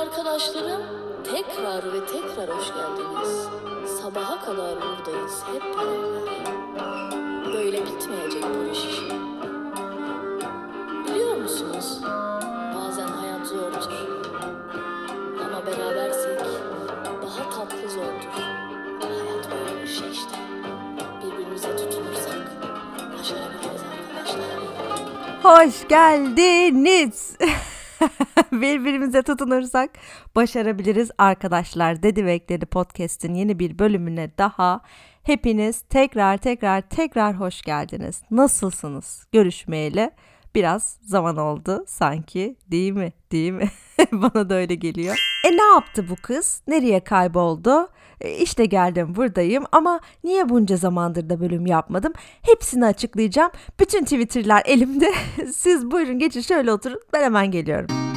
arkadaşlarım, tekrar ve tekrar hoş geldiniz. Sabaha kadar buradayız hep beraber. Böyle bitmeyecek bu iş. Biliyor musunuz? Bazen hayat zordur. Ama berabersek daha tatlı zordur. Hayat böyle bir şey işte. Birbirimize tutunursak başarabiliriz arkadaşlar. Hoş geldiniz. Birbirimize tutunursak başarabiliriz arkadaşlar. Dedi ve ekledi podcast'in yeni bir bölümüne daha hepiniz tekrar tekrar tekrar hoş geldiniz. Nasılsınız? Görüşmeyeli biraz zaman oldu sanki değil mi? Değil mi? Bana da öyle geliyor. E ne yaptı bu kız? Nereye kayboldu? E, işte geldim buradayım ama niye bunca zamandır da bölüm yapmadım? Hepsini açıklayacağım. Bütün Twitter'lar elimde. Siz buyurun geçin şöyle oturun. Ben hemen geliyorum.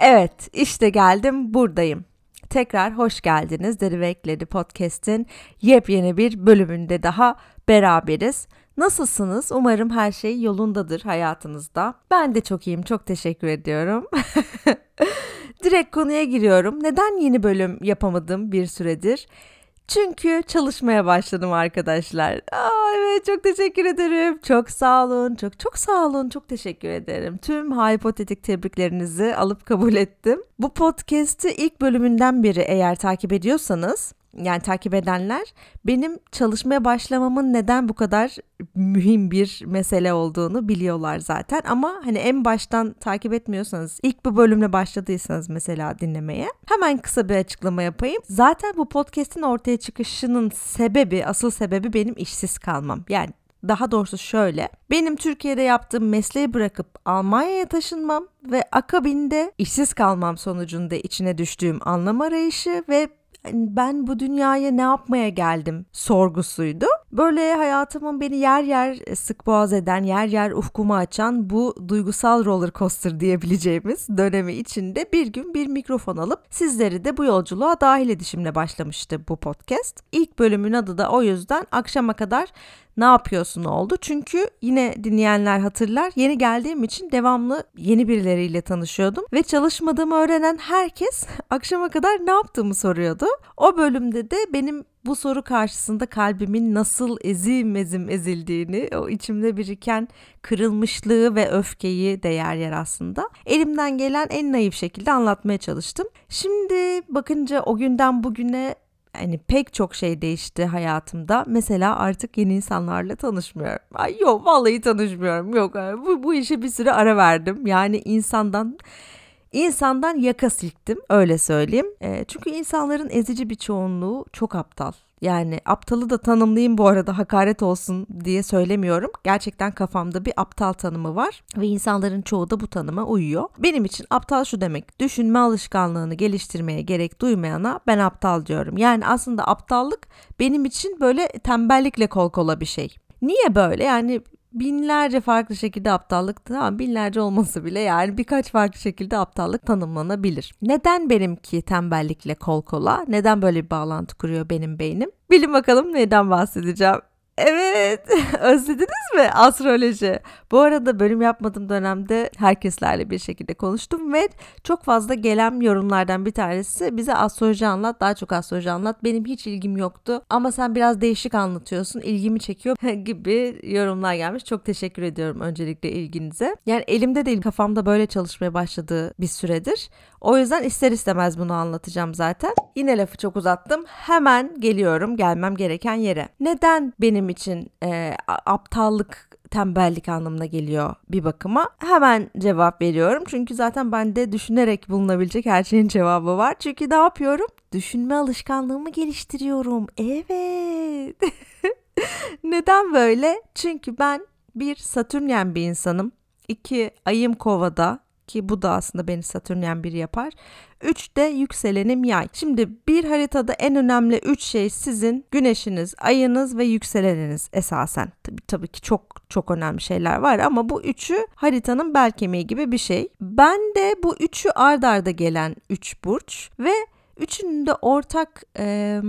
Evet işte geldim buradayım. Tekrar hoş geldiniz Deri ve Ekledi Podcast'in yepyeni bir bölümünde daha beraberiz. Nasılsınız? Umarım her şey yolundadır hayatınızda. Ben de çok iyiyim. Çok teşekkür ediyorum. Direkt konuya giriyorum. Neden yeni bölüm yapamadım bir süredir? Çünkü çalışmaya başladım arkadaşlar. Aa, evet çok teşekkür ederim. Çok sağ olun. Çok çok sağ olun. Çok teşekkür ederim. Tüm hipotetik tebriklerinizi alıp kabul ettim. Bu podcast'i ilk bölümünden beri eğer takip ediyorsanız yani takip edenler benim çalışmaya başlamamın neden bu kadar mühim bir mesele olduğunu biliyorlar zaten ama hani en baştan takip etmiyorsanız ilk bu bölümle başladıysanız mesela dinlemeye hemen kısa bir açıklama yapayım. Zaten bu podcast'in ortaya çıkışının sebebi asıl sebebi benim işsiz kalmam. Yani daha doğrusu şöyle. Benim Türkiye'de yaptığım mesleği bırakıp Almanya'ya taşınmam ve akabinde işsiz kalmam sonucunda içine düştüğüm anlam arayışı ve ben bu dünyaya ne yapmaya geldim sorgusuydu. Böyle hayatımın beni yer yer sık boğaz eden, yer yer ufkumu açan bu duygusal roller coaster diyebileceğimiz dönemi içinde bir gün bir mikrofon alıp sizleri de bu yolculuğa dahil edişimle başlamıştı bu podcast. İlk bölümün adı da o yüzden akşama kadar ne yapıyorsun oldu. Çünkü yine dinleyenler hatırlar yeni geldiğim için devamlı yeni birileriyle tanışıyordum ve çalışmadığımı öğrenen herkes akşama kadar ne yaptığımı soruyordu. O bölümde de benim bu soru karşısında kalbimin nasıl ezim ezim ezildiğini, o içimde biriken kırılmışlığı ve öfkeyi de yer yer aslında. Elimden gelen en naif şekilde anlatmaya çalıştım. Şimdi bakınca o günden bugüne hani pek çok şey değişti hayatımda. Mesela artık yeni insanlarla tanışmıyorum. Ay yok vallahi tanışmıyorum. Yok bu, bu işe bir süre ara verdim. Yani insandan insandan yaka silktim öyle söyleyeyim. E, çünkü insanların ezici bir çoğunluğu çok aptal. Yani aptalı da tanımlayayım bu arada hakaret olsun diye söylemiyorum. Gerçekten kafamda bir aptal tanımı var ve insanların çoğu da bu tanıma uyuyor. Benim için aptal şu demek. Düşünme alışkanlığını geliştirmeye gerek duymayana ben aptal diyorum. Yani aslında aptallık benim için böyle tembellikle kol kola bir şey. Niye böyle? Yani binlerce farklı şekilde aptallık tamam binlerce olması bile yani birkaç farklı şekilde aptallık tanımlanabilir. Neden benimki tembellikle kol kola? Neden böyle bir bağlantı kuruyor benim beynim? Bilin bakalım neden bahsedeceğim. Evet, özlediniz mi astroloji? Bu arada bölüm yapmadığım dönemde herkeslerle bir şekilde konuştum ve çok fazla gelen yorumlardan bir tanesi bize astroloji anlat, daha çok astroloji anlat. Benim hiç ilgim yoktu ama sen biraz değişik anlatıyorsun, ilgimi çekiyor gibi yorumlar gelmiş. Çok teşekkür ediyorum öncelikle ilginize. Yani elimde değil, kafamda böyle çalışmaya başladığı bir süredir. O yüzden ister istemez bunu anlatacağım zaten. Yine lafı çok uzattım. Hemen geliyorum gelmem gereken yere. Neden benim için e, aptallık tembellik anlamına geliyor bir bakıma. Hemen cevap veriyorum. Çünkü zaten bende düşünerek bulunabilecek her şeyin cevabı var. Çünkü ne yapıyorum? Düşünme alışkanlığımı geliştiriyorum. Evet. Neden böyle? Çünkü ben bir Satürnyen bir insanım. İki ayım kovada ki bu da aslında beni Satürnyen biri yapar. 3 de yükselenim yay. Şimdi bir haritada en önemli 3 şey sizin güneşiniz, ayınız ve yükseleniniz esasen. Tabii, tabii ki çok çok önemli şeyler var ama bu üçü haritanın bel kemiği gibi bir şey. Ben de bu üçü ard arda gelen 3 burç ve Üçünün de ortak e,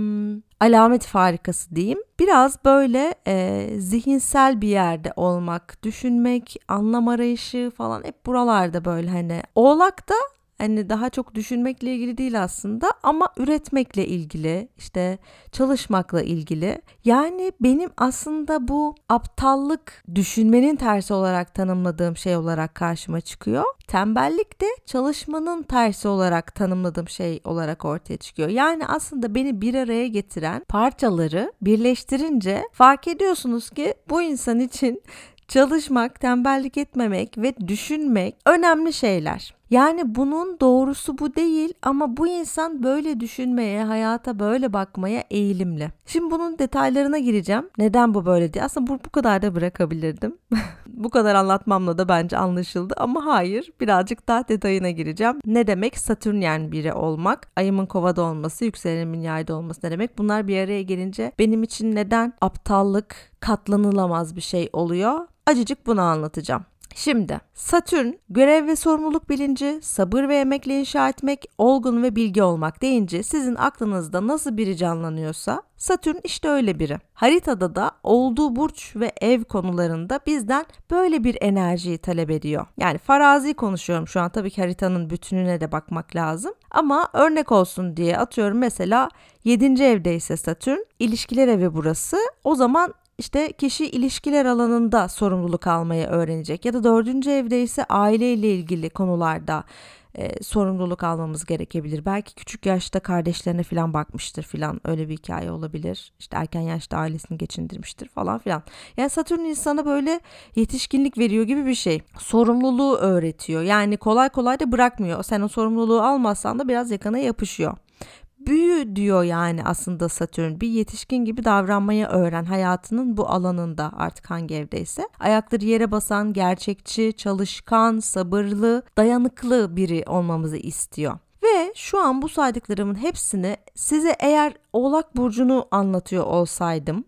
alamet farikası diyeyim. Biraz böyle e, zihinsel bir yerde olmak, düşünmek, anlam arayışı falan hep buralarda böyle hani. Oğlak da hani daha çok düşünmekle ilgili değil aslında ama üretmekle ilgili işte çalışmakla ilgili yani benim aslında bu aptallık düşünmenin tersi olarak tanımladığım şey olarak karşıma çıkıyor. Tembellik de çalışmanın tersi olarak tanımladığım şey olarak ortaya çıkıyor. Yani aslında beni bir araya getiren parçaları birleştirince fark ediyorsunuz ki bu insan için çalışmak, tembellik etmemek ve düşünmek önemli şeyler. Yani bunun doğrusu bu değil ama bu insan böyle düşünmeye, hayata böyle bakmaya eğilimli. Şimdi bunun detaylarına gireceğim. Neden bu böyle diye. Aslında bu, bu kadar da bırakabilirdim. bu kadar anlatmamla da bence anlaşıldı ama hayır birazcık daha detayına gireceğim. Ne demek Satürnyen biri olmak? Ayımın kovada olması, yükselenimin yayda olması ne demek? Bunlar bir araya gelince benim için neden aptallık katlanılamaz bir şey oluyor? Acıcık bunu anlatacağım. Şimdi Satürn görev ve sorumluluk bilinci, sabır ve emekle inşa etmek, olgun ve bilgi olmak deyince sizin aklınızda nasıl biri canlanıyorsa Satürn işte öyle biri. Haritada da olduğu burç ve ev konularında bizden böyle bir enerjiyi talep ediyor. Yani farazi konuşuyorum şu an tabii ki haritanın bütününe de bakmak lazım. Ama örnek olsun diye atıyorum mesela 7. evdeyse Satürn, ilişkiler evi burası. O zaman işte kişi ilişkiler alanında sorumluluk almayı öğrenecek ya da dördüncü evde ise aileyle ilgili konularda e, sorumluluk almamız gerekebilir. Belki küçük yaşta kardeşlerine falan bakmıştır falan öyle bir hikaye olabilir. İşte erken yaşta ailesini geçindirmiştir falan filan. Yani Satürn insana böyle yetişkinlik veriyor gibi bir şey. Sorumluluğu öğretiyor. Yani kolay kolay da bırakmıyor. Sen o sorumluluğu almazsan da biraz yakana yapışıyor büyü diyor yani aslında Satürn. Bir yetişkin gibi davranmayı öğren hayatının bu alanında artık hangi evdeyse. Ayakları yere basan, gerçekçi, çalışkan, sabırlı, dayanıklı biri olmamızı istiyor. Ve şu an bu saydıklarımın hepsini size eğer Oğlak burcunu anlatıyor olsaydım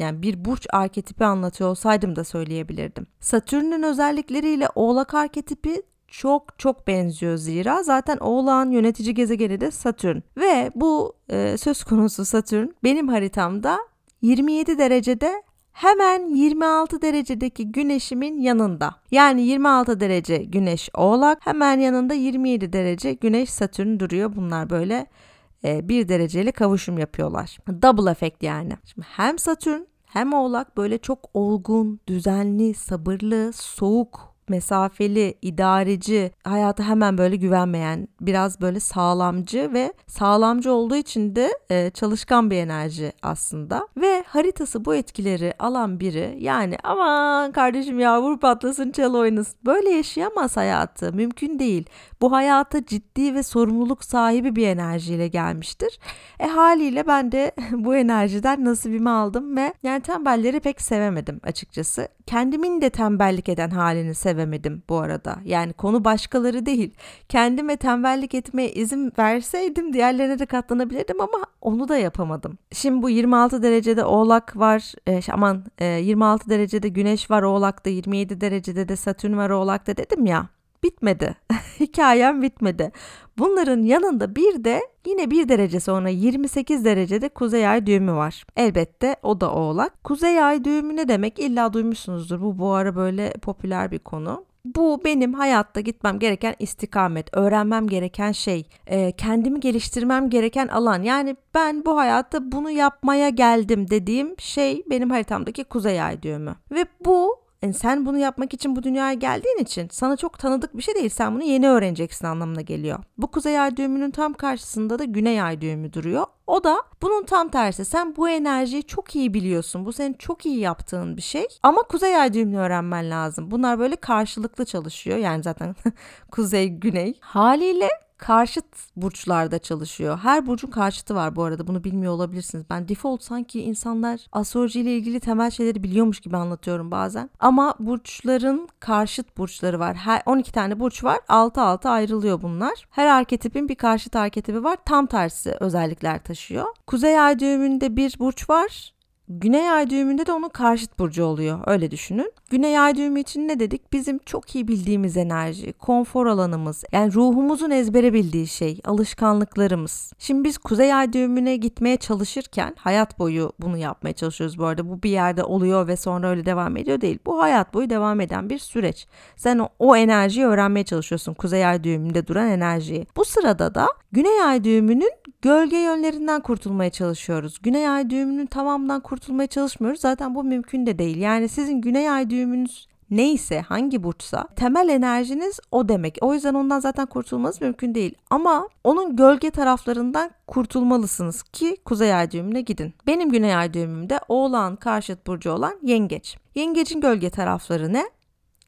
yani bir burç arketipi anlatıyor olsaydım da söyleyebilirdim. Satürn'ün özellikleriyle Oğlak arketipi çok çok benziyor zira zaten Oğlak'ın yönetici gezegeni de Satürn ve bu e, söz konusu Satürn benim haritamda 27 derecede hemen 26 derecedeki güneşimin yanında. Yani 26 derece güneş oğlak hemen yanında 27 derece güneş satürn duruyor. Bunlar böyle e, bir dereceyle kavuşum yapıyorlar. Double efekt yani. Şimdi hem satürn hem oğlak böyle çok olgun, düzenli, sabırlı, soğuk mesafeli, idareci, hayata hemen böyle güvenmeyen, biraz böyle sağlamcı ve sağlamcı olduğu için de e, çalışkan bir enerji aslında. Ve haritası bu etkileri alan biri yani aman kardeşim ya vur patlasın çal oynasın. Böyle yaşayamaz hayatı. Mümkün değil. Bu hayata ciddi ve sorumluluk sahibi bir enerjiyle gelmiştir. E haliyle ben de bu enerjiden nasibimi aldım ve yani tembelleri pek sevemedim açıkçası. Kendimin de tembellik eden halini sevemedim bu arada. Yani konu başkaları değil. Kendime tembellik etmeye izin verseydim diğerlerine de katlanabilirdim ama onu da yapamadım. Şimdi bu 26 derecede oğlak var. E, aman e, 26 derecede güneş var oğlakta 27 derecede de satürn var oğlakta dedim ya bitmedi. Hikayem bitmedi. Bunların yanında bir de yine bir derece sonra 28 derecede kuzey ay düğümü var. Elbette o da oğlak. Kuzey ay düğümü ne demek? İlla duymuşsunuzdur. Bu bu ara böyle popüler bir konu. Bu benim hayatta gitmem gereken istikamet, öğrenmem gereken şey, e, kendimi geliştirmem gereken alan. Yani ben bu hayatta bunu yapmaya geldim dediğim şey benim haritamdaki kuzey ay düğümü. Ve bu yani sen bunu yapmak için bu dünyaya geldiğin için sana çok tanıdık bir şey değil. Sen bunu yeni öğreneceksin anlamına geliyor. Bu kuzey ay düğümünün tam karşısında da güney ay düğümü duruyor. O da bunun tam tersi. Sen bu enerjiyi çok iyi biliyorsun. Bu senin çok iyi yaptığın bir şey. Ama kuzey ay düğümünü öğrenmen lazım. Bunlar böyle karşılıklı çalışıyor. Yani zaten kuzey güney. Haliyle karşıt burçlarda çalışıyor. Her burcun karşıtı var bu arada bunu bilmiyor olabilirsiniz. Ben default sanki insanlar astroloji ile ilgili temel şeyleri biliyormuş gibi anlatıyorum bazen. Ama burçların karşıt burçları var. Her 12 tane burç var. 6 6 ayrılıyor bunlar. Her arketipin bir karşıt arketipi var. Tam tersi özellikler taşıyor. Kuzey ay düğümünde bir burç var Güney ay düğümünde de onun karşıt burcu oluyor. Öyle düşünün. Güney ay düğümü için ne dedik? Bizim çok iyi bildiğimiz enerji, konfor alanımız, yani ruhumuzun ezbere bildiği şey, alışkanlıklarımız. Şimdi biz kuzey ay düğümüne gitmeye çalışırken hayat boyu bunu yapmaya çalışıyoruz bu arada. Bu bir yerde oluyor ve sonra öyle devam ediyor değil. Bu hayat boyu devam eden bir süreç. Sen o, o enerjiyi öğrenmeye çalışıyorsun. Kuzey ay düğümünde duran enerjiyi. Bu sırada da güney ay düğümünün gölge yönlerinden kurtulmaya çalışıyoruz. Güney ay düğümünün tamamından kurtulmaya çalışmıyoruz. Zaten bu mümkün de değil. Yani sizin güney ay düğümünüz neyse hangi burçsa temel enerjiniz o demek. O yüzden ondan zaten kurtulmanız mümkün değil. Ama onun gölge taraflarından kurtulmalısınız ki kuzey ay düğümüne gidin. Benim güney ay düğümümde oğlan karşıt burcu olan yengeç. Yengecin gölge tarafları ne?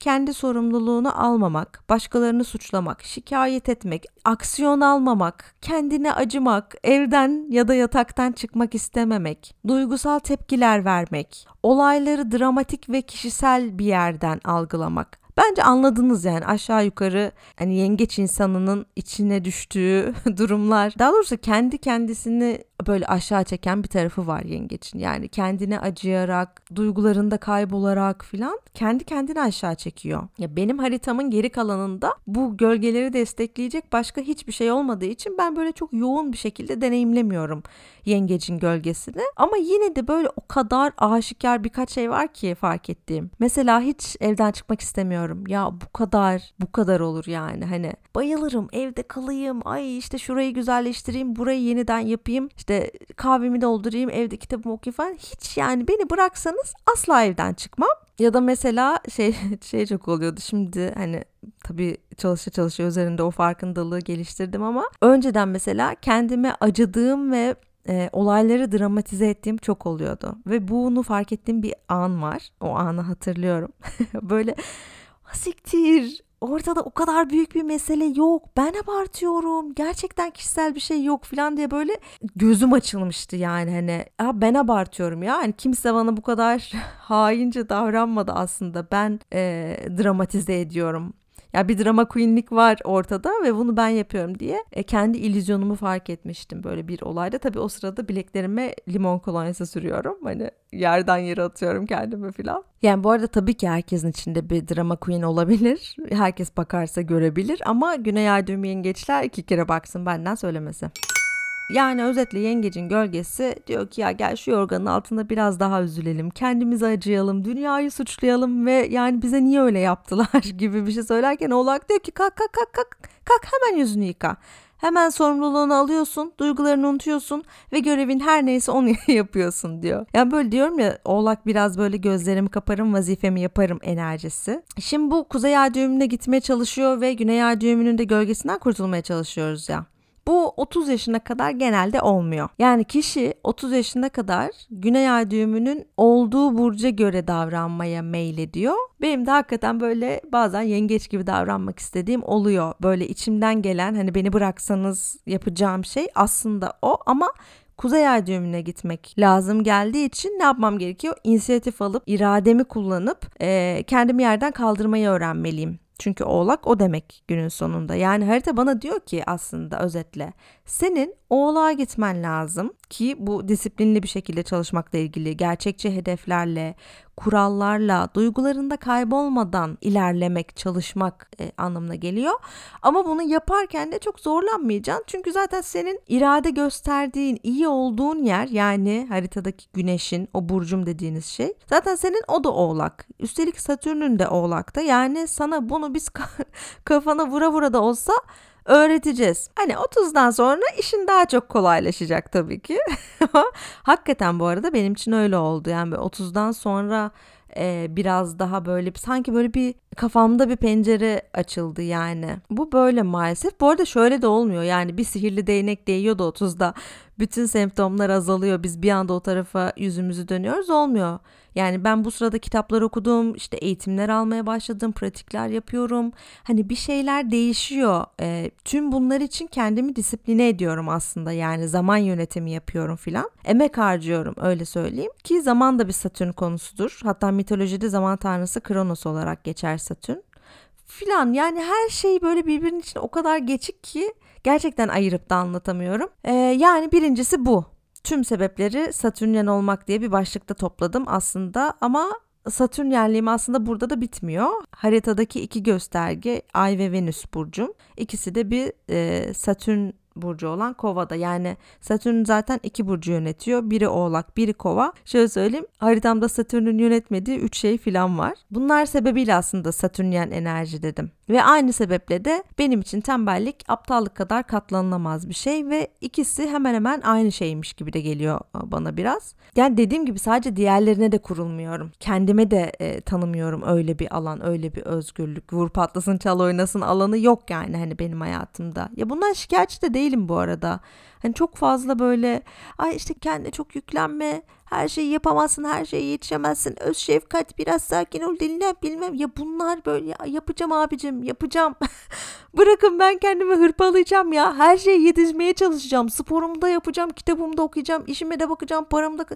Kendi sorumluluğunu almamak, başkalarını suçlamak, şikayet etmek, aksiyon almamak, kendine acımak, evden ya da yataktan çıkmak istememek, duygusal tepkiler vermek, olayları dramatik ve kişisel bir yerden algılamak. Bence anladınız yani aşağı yukarı hani yengeç insanının içine düştüğü durumlar. Daha doğrusu kendi kendisini böyle aşağı çeken bir tarafı var yengeçin. Yani kendine acıyarak, duygularında kaybolarak filan kendi kendini aşağı çekiyor. Ya benim haritamın geri kalanında bu gölgeleri destekleyecek başka hiçbir şey olmadığı için ben böyle çok yoğun bir şekilde deneyimlemiyorum yengecin gölgesini. Ama yine de böyle o kadar aşikar birkaç şey var ki fark ettiğim. Mesela hiç evden çıkmak istemiyorum. Ya bu kadar, bu kadar olur yani. Hani bayılırım evde kalayım. Ay işte şurayı güzelleştireyim, burayı yeniden yapayım. İşte kahvemi doldurayım, evde kitabımı okuyayım falan. Hiç yani beni bıraksanız asla evden çıkmam. Ya da mesela şey şey çok oluyordu şimdi hani tabii çalışa çalışa üzerinde o farkındalığı geliştirdim ama önceden mesela kendime acıdığım ve e, olayları dramatize ettiğim çok oluyordu. Ve bunu fark ettiğim bir an var. O anı hatırlıyorum. Böyle siktir ortada o kadar büyük bir mesele yok. Ben abartıyorum. Gerçekten kişisel bir şey yok falan diye böyle gözüm açılmıştı yani hani ya ben abartıyorum ya. Hani kimse bana bu kadar haince davranmadı aslında. Ben e, dramatize ediyorum ya bir drama queenlik var ortada ve bunu ben yapıyorum diye e, kendi illüzyonumu fark etmiştim böyle bir olayda. Tabii o sırada bileklerime limon kolonyası sürüyorum. Hani yerden yere atıyorum kendimi falan. Yani bu arada tabii ki herkesin içinde bir drama queen olabilir. Herkes bakarsa görebilir ama Güney Ay düğümü yengeçler iki kere baksın benden söylemesi. Yani özetle yengecin gölgesi diyor ki ya gel şu yorganın altında biraz daha üzülelim. Kendimizi acıyalım, dünyayı suçlayalım ve yani bize niye öyle yaptılar gibi bir şey söylerken oğlak diyor ki kalk kalk kalk kalk kalk hemen yüzünü yıka. Hemen sorumluluğunu alıyorsun, duygularını unutuyorsun ve görevin her neyse onu yapıyorsun diyor. Yani böyle diyorum ya oğlak biraz böyle gözlerimi kaparım vazifemi yaparım enerjisi. Şimdi bu kuzey ay düğümüne gitmeye çalışıyor ve güney ay düğümünün de gölgesinden kurtulmaya çalışıyoruz ya. Bu 30 yaşına kadar genelde olmuyor. Yani kişi 30 yaşına kadar güney ay düğümünün olduğu burca göre davranmaya meylediyor. Benim de hakikaten böyle bazen yengeç gibi davranmak istediğim oluyor. Böyle içimden gelen hani beni bıraksanız yapacağım şey aslında o ama Kuzey Ay düğümüne gitmek lazım geldiği için ne yapmam gerekiyor? İnisiyatif alıp irademi kullanıp e, kendimi yerden kaldırmayı öğrenmeliyim. Çünkü oğlak o demek günün sonunda. Yani harita bana diyor ki aslında özetle senin oğlağa gitmen lazım ki bu disiplinli bir şekilde çalışmakla ilgili gerçekçi hedeflerle, kurallarla, duygularında kaybolmadan ilerlemek, çalışmak e, anlamına geliyor. Ama bunu yaparken de çok zorlanmayacaksın. Çünkü zaten senin irade gösterdiğin, iyi olduğun yer yani haritadaki güneşin, o burcum dediğiniz şey. Zaten senin o da oğlak. Üstelik Satürn'ün de oğlakta. Yani sana bunu biz kafana vura vura da olsa öğreteceğiz. Hani 30'dan sonra işin daha çok kolaylaşacak tabii ki. Hakikaten bu arada benim için öyle oldu. Yani 30'dan sonra e, biraz daha böyle sanki böyle bir kafamda bir pencere açıldı yani. Bu böyle maalesef. Bu arada şöyle de olmuyor. Yani bir sihirli değnek değiyor da 30'da bütün semptomlar azalıyor. Biz bir anda o tarafa yüzümüzü dönüyoruz. Olmuyor. Yani ben bu sırada kitaplar okudum, işte eğitimler almaya başladım, pratikler yapıyorum. Hani bir şeyler değişiyor. E, tüm bunlar için kendimi disipline ediyorum aslında. Yani zaman yönetimi yapıyorum filan. Emek harcıyorum öyle söyleyeyim. Ki zaman da bir satürn konusudur. Hatta mitolojide zaman tanrısı Kronos olarak geçer satürn filan yani her şey böyle birbirinin için o kadar geçik ki gerçekten ayırıp da anlatamıyorum. Ee, yani birincisi bu. Tüm sebepleri Satürnyen olmak diye bir başlıkta topladım aslında ama Satürnyenliğim aslında burada da bitmiyor. Haritadaki iki gösterge Ay ve Venüs burcum. İkisi de bir e, Satürn burcu olan Kova'da. Yani Satürn zaten iki burcu yönetiyor. Biri Oğlak, biri Kova. Şöyle söyleyeyim haritamda Satürn'ün yönetmediği üç şey falan var. Bunlar sebebiyle aslında Satürnyen enerji dedim. Ve aynı sebeple de benim için tembellik aptallık kadar katlanılamaz bir şey ve ikisi hemen hemen aynı şeymiş gibi de geliyor bana biraz. Yani dediğim gibi sadece diğerlerine de kurulmuyorum. Kendime de e, tanımıyorum öyle bir alan, öyle bir özgürlük. Vur patlasın çal oynasın alanı yok yani hani benim hayatımda. Ya bundan şikayetçi de değilim bu arada. Hani çok fazla böyle ay işte kendine çok yüklenme, her şeyi yapamazsın, her şeye yetişemezsin, öz şefkat, biraz sakin ol, dinle bilmem. Ya bunlar böyle ya yapacağım abicim, yapacağım. Bırakın ben kendimi hırpalayacağım ya. Her şeye yetişmeye çalışacağım. Sporumu da yapacağım, kitabımı da okuyacağım, işime de bakacağım, paramı da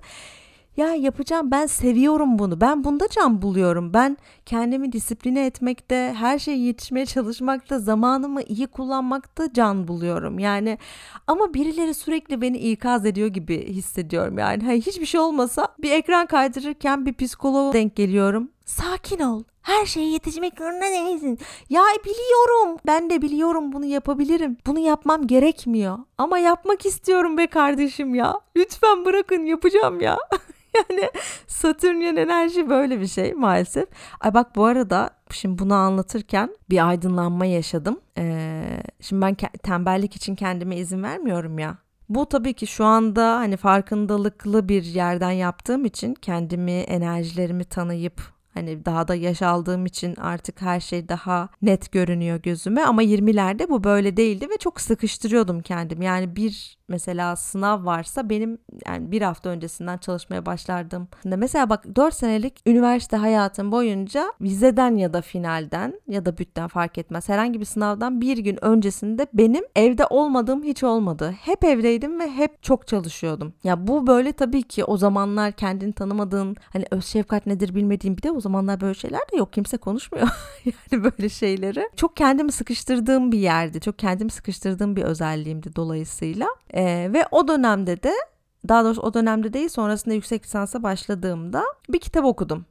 ya yapacağım ben seviyorum bunu. Ben bunda can buluyorum. Ben kendimi disipline etmekte, her şeye yetişmeye çalışmakta, zamanımı iyi kullanmakta can buluyorum. Yani ama birileri sürekli beni ikaz ediyor gibi hissediyorum. Yani hani hiçbir şey olmasa bir ekran kaydırırken bir psikoloğa denk geliyorum. Sakin ol. Her şeye yetişmek zorunda değilsin. Ya biliyorum. Ben de biliyorum bunu yapabilirim. Bunu yapmam gerekmiyor. Ama yapmak istiyorum be kardeşim ya. Lütfen bırakın yapacağım ya. yani Satürnyen enerji böyle bir şey maalesef. Ay bak bu arada şimdi bunu anlatırken bir aydınlanma yaşadım. Ee, şimdi ben tembellik için kendime izin vermiyorum ya. Bu tabii ki şu anda hani farkındalıklı bir yerden yaptığım için kendimi, enerjilerimi tanıyıp Hani daha da yaş aldığım için artık her şey daha net görünüyor gözüme ama 20'lerde bu böyle değildi ve çok sıkıştırıyordum kendim. Yani bir mesela sınav varsa benim yani bir hafta öncesinden çalışmaya başlardım. Mesela bak 4 senelik üniversite hayatım boyunca vizeden ya da finalden ya da bütten fark etmez herhangi bir sınavdan bir gün öncesinde benim evde olmadığım hiç olmadı. Hep evdeydim ve hep çok çalışıyordum. Ya bu böyle tabii ki o zamanlar kendini tanımadığın hani öz şefkat nedir bilmediğin bir de o zamanlar böyle şeyler de yok. Kimse konuşmuyor yani böyle şeyleri. Çok kendimi sıkıştırdığım bir yerdi. Çok kendimi sıkıştırdığım bir özelliğimdi dolayısıyla. Ee, ve o dönemde de daha doğrusu o dönemde değil sonrasında yüksek lisansa başladığımda bir kitap okudum.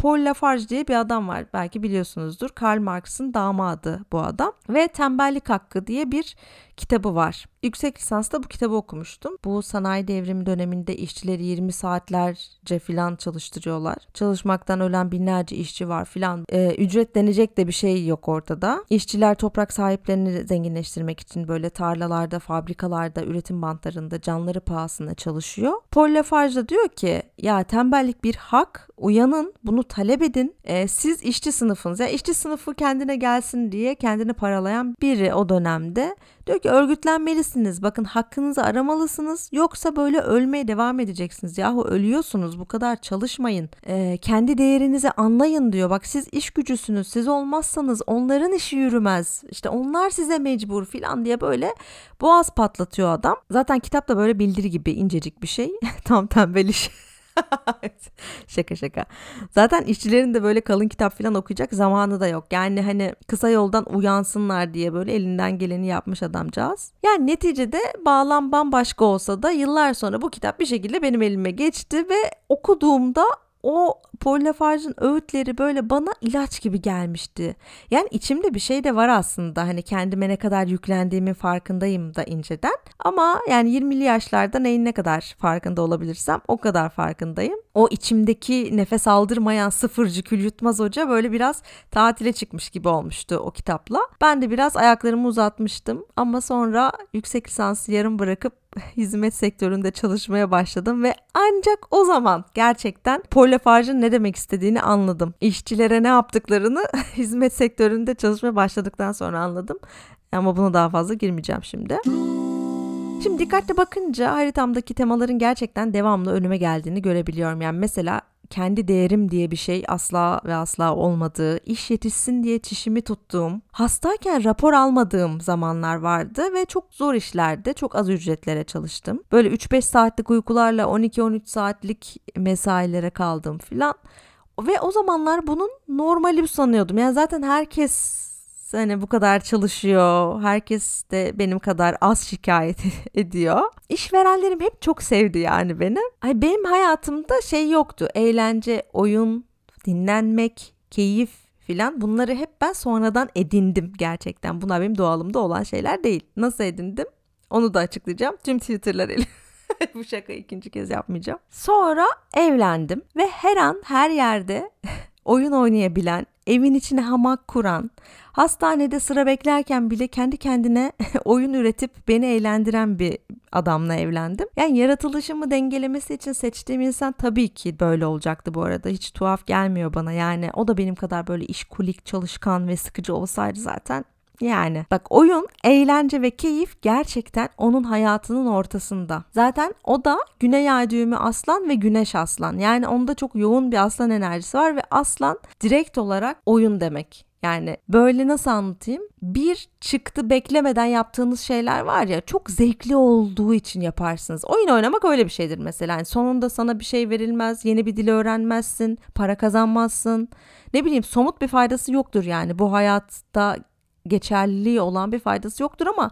Paul Lafarge diye bir adam var belki biliyorsunuzdur. Karl Marx'ın damadı bu adam ve Tembellik Hakkı diye bir kitabı var. Yüksek lisansta bu kitabı okumuştum. Bu sanayi devrimi döneminde işçileri 20 saatlerce filan çalıştırıyorlar. Çalışmaktan ölen binlerce işçi var filan. Ee, ücret denecek de bir şey yok ortada. İşçiler toprak sahiplerini zenginleştirmek için böyle tarlalarda, fabrikalarda, üretim bantlarında canları pahasına çalışıyor. Paul Lafarge diyor ki ya tembellik bir hak, uyanın, bunu talep edin. Ee, siz işçi sınıfınız. Yani işçi sınıfı kendine gelsin diye kendini paralayan biri o dönemde Diyor ki örgütlenmelisiniz. Bakın hakkınızı aramalısınız. Yoksa böyle ölmeye devam edeceksiniz. Yahu ölüyorsunuz. Bu kadar çalışmayın. Ee, kendi değerinizi anlayın diyor. Bak siz iş gücüsünüz. Siz olmazsanız onların işi yürümez. İşte onlar size mecbur filan diye böyle boğaz patlatıyor adam. Zaten kitap da böyle bildiri gibi incecik bir şey. Tam tembel iş. şaka şaka. Zaten işçilerin de böyle kalın kitap falan okuyacak zamanı da yok. Yani hani kısa yoldan uyansınlar diye böyle elinden geleni yapmış adamcağız. Yani neticede bağlam bambaşka olsa da yıllar sonra bu kitap bir şekilde benim elime geçti ve okuduğumda o Paul öğütleri böyle bana ilaç gibi gelmişti. Yani içimde bir şey de var aslında. Hani kendime ne kadar yüklendiğimin farkındayım da inceden. Ama yani 20'li yaşlarda neyin ne kadar farkında olabilirsem o kadar farkındayım. O içimdeki nefes aldırmayan sıfırcı kül yutmaz hoca böyle biraz tatile çıkmış gibi olmuştu o kitapla. Ben de biraz ayaklarımı uzatmıştım ama sonra yüksek lisansı yarım bırakıp hizmet sektöründe çalışmaya başladım ve ancak o zaman gerçekten Lafarge'ın ne demek istediğini anladım. İşçilere ne yaptıklarını hizmet sektöründe çalışmaya başladıktan sonra anladım. Ama buna daha fazla girmeyeceğim şimdi. Şimdi dikkatli bakınca haritamdaki temaların gerçekten devamlı önüme geldiğini görebiliyorum. Yani mesela kendi değerim diye bir şey asla ve asla olmadığı, iş yetişsin diye çişimi tuttuğum, hastayken rapor almadığım zamanlar vardı ve çok zor işlerde çok az ücretlere çalıştım. Böyle 3-5 saatlik uykularla 12-13 saatlik mesailere kaldım filan. Ve o zamanlar bunun normali sanıyordum. Yani zaten herkes hani bu kadar çalışıyor. Herkes de benim kadar az şikayet ediyor. İşverenlerim hep çok sevdi yani beni. Ay benim hayatımda şey yoktu. Eğlence, oyun, dinlenmek, keyif filan bunları hep ben sonradan edindim gerçekten. Bunlar benim doğalımda olan şeyler değil. Nasıl edindim? Onu da açıklayacağım. Tüm Twitter'lar Bu şaka ikinci kez yapmayacağım. Sonra evlendim ve her an her yerde oyun oynayabilen, evin içine hamak kuran, hastanede sıra beklerken bile kendi kendine oyun üretip beni eğlendiren bir adamla evlendim. Yani yaratılışımı dengelemesi için seçtiğim insan tabii ki böyle olacaktı bu arada. Hiç tuhaf gelmiyor bana. Yani o da benim kadar böyle işkulik, çalışkan ve sıkıcı olsaydı zaten yani bak oyun, eğlence ve keyif gerçekten onun hayatının ortasında. Zaten o da güney ay düğümü aslan ve güneş aslan. Yani onda çok yoğun bir aslan enerjisi var ve aslan direkt olarak oyun demek. Yani böyle nasıl anlatayım? Bir çıktı beklemeden yaptığınız şeyler var ya çok zevkli olduğu için yaparsınız. Oyun oynamak öyle bir şeydir mesela. Yani sonunda sana bir şey verilmez, yeni bir dil öğrenmezsin, para kazanmazsın. Ne bileyim somut bir faydası yoktur yani bu hayatta geçerliliği olan bir faydası yoktur ama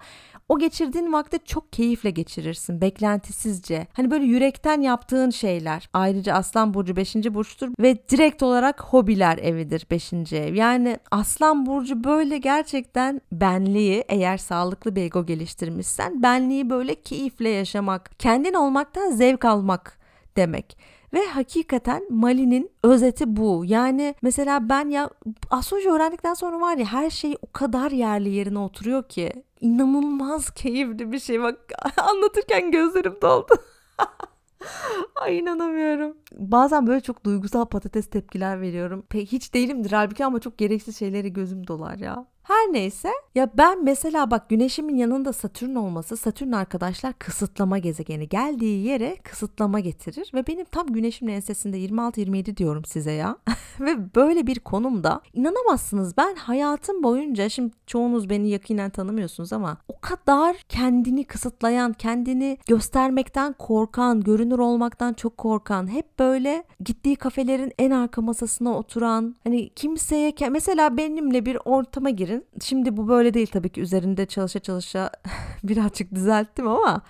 o geçirdiğin vakti çok keyifle geçirirsin beklentisizce. Hani böyle yürekten yaptığın şeyler. Ayrıca Aslan Burcu 5. burçtur ve direkt olarak hobiler evidir 5. ev. Yani Aslan Burcu böyle gerçekten benliği eğer sağlıklı bir ego geliştirmişsen benliği böyle keyifle yaşamak, kendin olmaktan zevk almak demek. Ve hakikaten Mali'nin özeti bu. Yani mesela ben ya astroloji öğrendikten sonra var ya her şey o kadar yerli yerine oturuyor ki inanılmaz keyifli bir şey. Bak anlatırken gözlerim doldu. Ay inanamıyorum. Bazen böyle çok duygusal patates tepkiler veriyorum. Pek hiç değilimdir halbuki ama çok gereksiz şeyleri gözüm dolar ya. Her neyse ya ben mesela bak güneşimin yanında Satürn olması Satürn arkadaşlar kısıtlama gezegeni. Geldiği yere kısıtlama getirir ve benim tam güneşimin ensesinde 26-27 diyorum size ya. Ve böyle bir konumda inanamazsınız. Ben hayatım boyunca şimdi çoğunuz beni yakinen tanımıyorsunuz ama o kadar kendini kısıtlayan kendini göstermekten korkan görünür olmaktan çok korkan hep böyle gittiği kafelerin en arka masasına oturan hani kimseye mesela benimle bir ortama girin Şimdi bu böyle değil tabii ki üzerinde çalışa çalışa birazcık düzelttim ama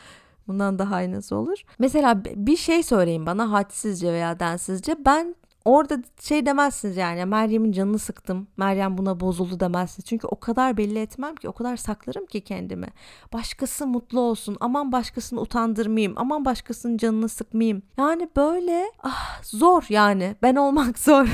bundan daha iyi nasıl olur? Mesela bir şey söyleyin bana hadsizce veya densizce ben orada şey demezsiniz yani Meryem'in canını sıktım. Meryem buna bozuldu demezsiniz. Çünkü o kadar belli etmem ki o kadar saklarım ki kendimi. Başkası mutlu olsun. Aman başkasını utandırmayayım. Aman başkasının canını sıkmayayım. Yani böyle ah, zor yani. Ben olmak zor.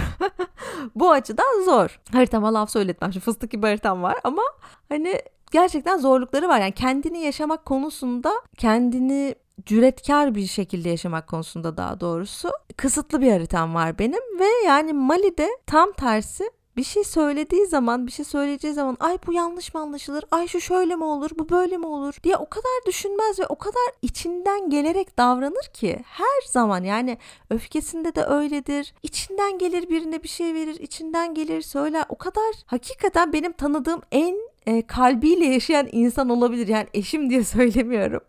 Bu açıdan zor. Haritama laf söyletmem. Şu fıstık gibi haritam var ama hani gerçekten zorlukları var. Yani kendini yaşamak konusunda kendini cüretkar bir şekilde yaşamak konusunda daha doğrusu kısıtlı bir haritam var benim ve yani Mali'de tam tersi bir şey söylediği zaman bir şey söyleyeceği zaman ay bu yanlış mı anlaşılır? Ay şu şöyle mi olur? Bu böyle mi olur? diye o kadar düşünmez ve o kadar içinden gelerek davranır ki her zaman. Yani öfkesinde de öyledir. İçinden gelir birine bir şey verir içinden gelir söyler. O kadar hakikaten benim tanıdığım en e, kalbiyle yaşayan insan olabilir. Yani eşim diye söylemiyorum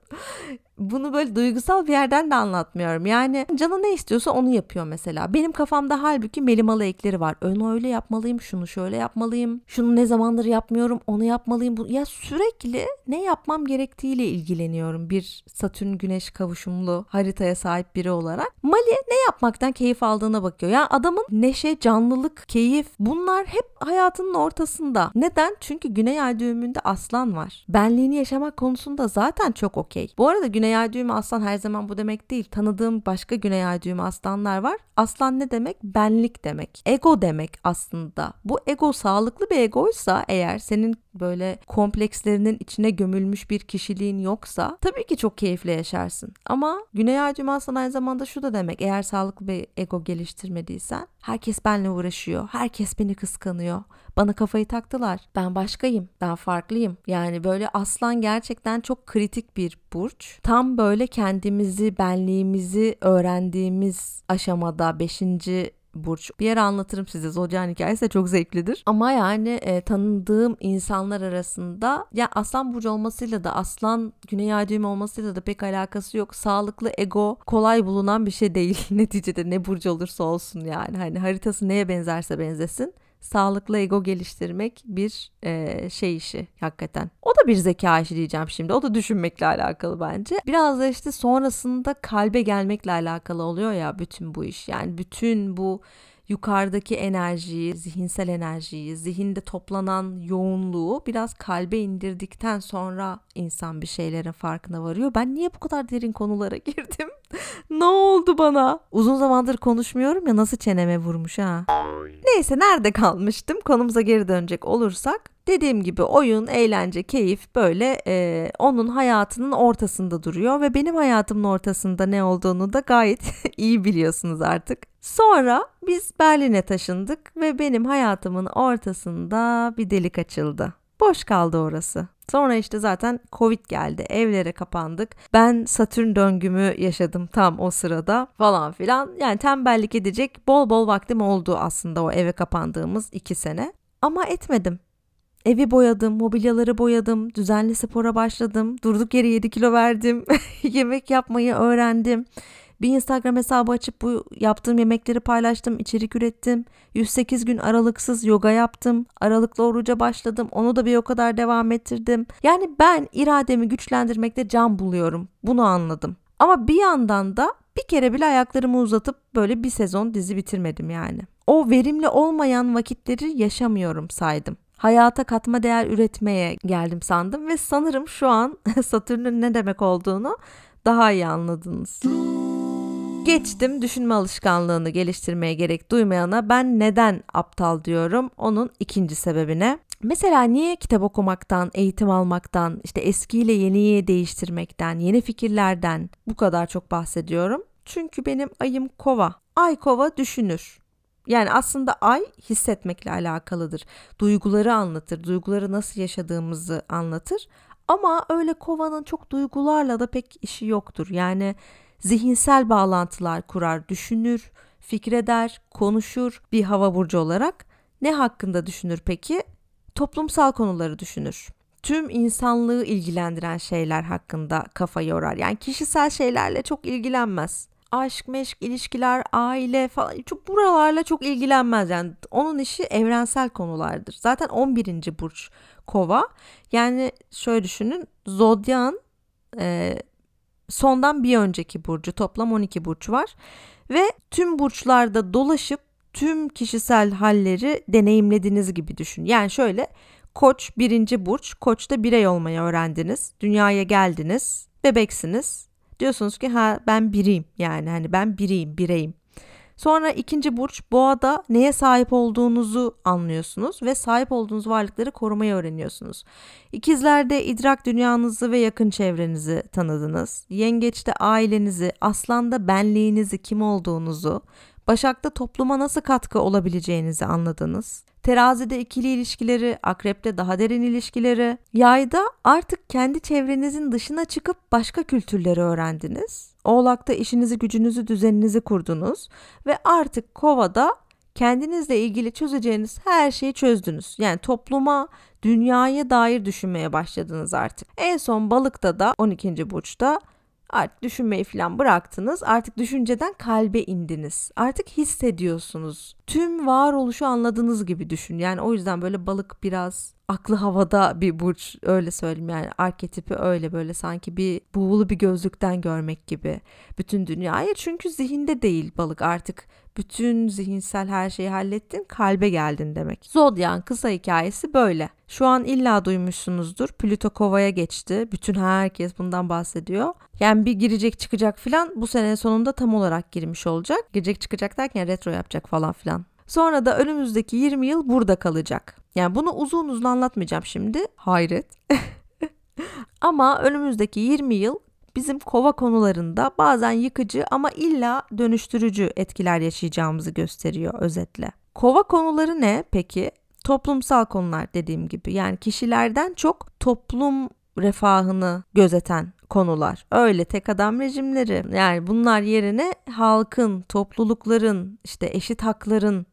bunu böyle duygusal bir yerden de anlatmıyorum. Yani canı ne istiyorsa onu yapıyor mesela. Benim kafamda halbuki melimalı ekleri var. Onu öyle yapmalıyım, şunu şöyle yapmalıyım. Şunu ne zamandır yapmıyorum, onu yapmalıyım. Ya sürekli ne yapmam gerektiğiyle ilgileniyorum. Bir Satürn Güneş kavuşumlu haritaya sahip biri olarak. Mali ne yapmaktan keyif aldığına bakıyor. Ya yani adamın neşe, canlılık, keyif bunlar hep hayatının ortasında. Neden? Çünkü Güney Ay düğümünde aslan var. Benliğini yaşamak konusunda zaten çok okey. Bu arada Güney Güney ay düğümü aslan her zaman bu demek değil. Tanıdığım başka güney ay düğümü aslanlar var. Aslan ne demek? Benlik demek. Ego demek aslında. Bu ego sağlıklı bir egoysa eğer senin böyle komplekslerinin içine gömülmüş bir kişiliğin yoksa tabii ki çok keyifle yaşarsın. Ama Güney Ay düğümü aslan aynı zamanda şu da demek. Eğer sağlıklı bir ego geliştirmediysen herkes benimle uğraşıyor. Herkes beni kıskanıyor. Bana kafayı taktılar. Ben başkayım. Ben farklıyım. Yani böyle aslan gerçekten çok kritik bir burç. Tam böyle kendimizi, benliğimizi öğrendiğimiz aşamada 5 burç. Bir yere anlatırım size. Zodyan hikayesi de çok zevklidir. Ama yani e, tanıdığım insanlar arasında ya aslan burcu olmasıyla da aslan güney ay düğümü olmasıyla da pek alakası yok. Sağlıklı ego kolay bulunan bir şey değil. Neticede ne burcu olursa olsun yani. Hani haritası neye benzerse benzesin sağlıklı ego geliştirmek bir e, şey işi hakikaten. O da bir zeka işi diyeceğim şimdi. O da düşünmekle alakalı bence. Biraz da işte sonrasında kalbe gelmekle alakalı oluyor ya bütün bu iş. Yani bütün bu yukarıdaki enerjiyi, zihinsel enerjiyi, zihinde toplanan yoğunluğu biraz kalbe indirdikten sonra insan bir şeylerin farkına varıyor. Ben niye bu kadar derin konulara girdim? ne oldu bana? Uzun zamandır konuşmuyorum ya nasıl çeneme vurmuş ha. Neyse nerede kalmıştım? Konumuza geri dönecek olursak Dediğim gibi oyun, eğlence, keyif böyle e, onun hayatının ortasında duruyor ve benim hayatımın ortasında ne olduğunu da gayet iyi biliyorsunuz artık. Sonra biz Berlin'e taşındık ve benim hayatımın ortasında bir delik açıldı. Boş kaldı orası. Sonra işte zaten Covid geldi. Evlere kapandık. Ben Satürn döngümü yaşadım tam o sırada falan filan. Yani tembellik edecek bol bol vaktim oldu aslında o eve kapandığımız iki sene. Ama etmedim. Evi boyadım, mobilyaları boyadım, düzenli spora başladım, durduk yere 7 kilo verdim, yemek yapmayı öğrendim. Bir Instagram hesabı açıp bu yaptığım yemekleri paylaştım, içerik ürettim. 108 gün aralıksız yoga yaptım. Aralıklı oruca başladım. Onu da bir o kadar devam ettirdim. Yani ben irademi güçlendirmekte can buluyorum. Bunu anladım. Ama bir yandan da bir kere bile ayaklarımı uzatıp böyle bir sezon dizi bitirmedim yani. O verimli olmayan vakitleri yaşamıyorum saydım hayata katma değer üretmeye geldim sandım ve sanırım şu an Satürn'ün ne demek olduğunu daha iyi anladınız. Geçtim düşünme alışkanlığını geliştirmeye gerek duymayana ben neden aptal diyorum onun ikinci sebebine. Mesela niye kitap okumaktan, eğitim almaktan, işte eskiyle yeniyi değiştirmekten, yeni fikirlerden bu kadar çok bahsediyorum? Çünkü benim ayım kova. Ay kova düşünür. Yani aslında ay hissetmekle alakalıdır. Duyguları anlatır, duyguları nasıl yaşadığımızı anlatır. Ama öyle kovanın çok duygularla da pek işi yoktur. Yani zihinsel bağlantılar kurar, düşünür, fikreder, konuşur bir hava burcu olarak. Ne hakkında düşünür peki? Toplumsal konuları düşünür. Tüm insanlığı ilgilendiren şeyler hakkında kafa yorar. Yani kişisel şeylerle çok ilgilenmez aşk, meşk, ilişkiler, aile falan çok buralarla çok ilgilenmez yani. Onun işi evrensel konulardır. Zaten 11. burç Kova. Yani şöyle düşünün. Zodyan e, sondan bir önceki burcu toplam 12 burç var ve tüm burçlarda dolaşıp tüm kişisel halleri deneyimlediğiniz gibi düşün. Yani şöyle Koç birinci burç, Koç'ta birey olmayı öğrendiniz. Dünyaya geldiniz, bebeksiniz. Diyorsunuz ki ha ben biriyim yani hani ben biriyim, bireyim. Sonra ikinci burç boğada neye sahip olduğunuzu anlıyorsunuz ve sahip olduğunuz varlıkları korumayı öğreniyorsunuz. İkizlerde idrak dünyanızı ve yakın çevrenizi tanıdınız. Yengeçte ailenizi, aslanda benliğinizi, kim olduğunuzu, Başak'ta topluma nasıl katkı olabileceğinizi anladınız. Terazide ikili ilişkileri, akrepte daha derin ilişkileri, yayda artık kendi çevrenizin dışına çıkıp başka kültürleri öğrendiniz. Oğlakta işinizi, gücünüzü, düzeninizi kurdunuz ve artık kovada kendinizle ilgili çözeceğiniz her şeyi çözdünüz. Yani topluma, dünyaya dair düşünmeye başladınız artık. En son balıkta da 12. burçta Artık düşünmeyi falan bıraktınız. Artık düşünceden kalbe indiniz. Artık hissediyorsunuz. Tüm varoluşu anladığınız gibi düşün. Yani o yüzden böyle balık biraz aklı havada bir burç öyle söyleyeyim yani arketipi öyle böyle sanki bir buğulu bir gözlükten görmek gibi bütün dünyayı çünkü zihinde değil balık artık bütün zihinsel her şeyi hallettin kalbe geldin demek. Zodyan kısa hikayesi böyle. Şu an illa duymuşsunuzdur. Plüto kovaya geçti. Bütün herkes bundan bahsediyor. Yani bir girecek çıkacak filan bu sene sonunda tam olarak girmiş olacak. Girecek çıkacak derken retro yapacak falan filan. Sonra da önümüzdeki 20 yıl burada kalacak. Yani bunu uzun uzun anlatmayacağım şimdi. Hayret. ama önümüzdeki 20 yıl bizim kova konularında bazen yıkıcı ama illa dönüştürücü etkiler yaşayacağımızı gösteriyor özetle. Kova konuları ne peki? Toplumsal konular dediğim gibi yani kişilerden çok toplum refahını gözeten konular. Öyle tek adam rejimleri yani bunlar yerine halkın, toplulukların, işte eşit hakların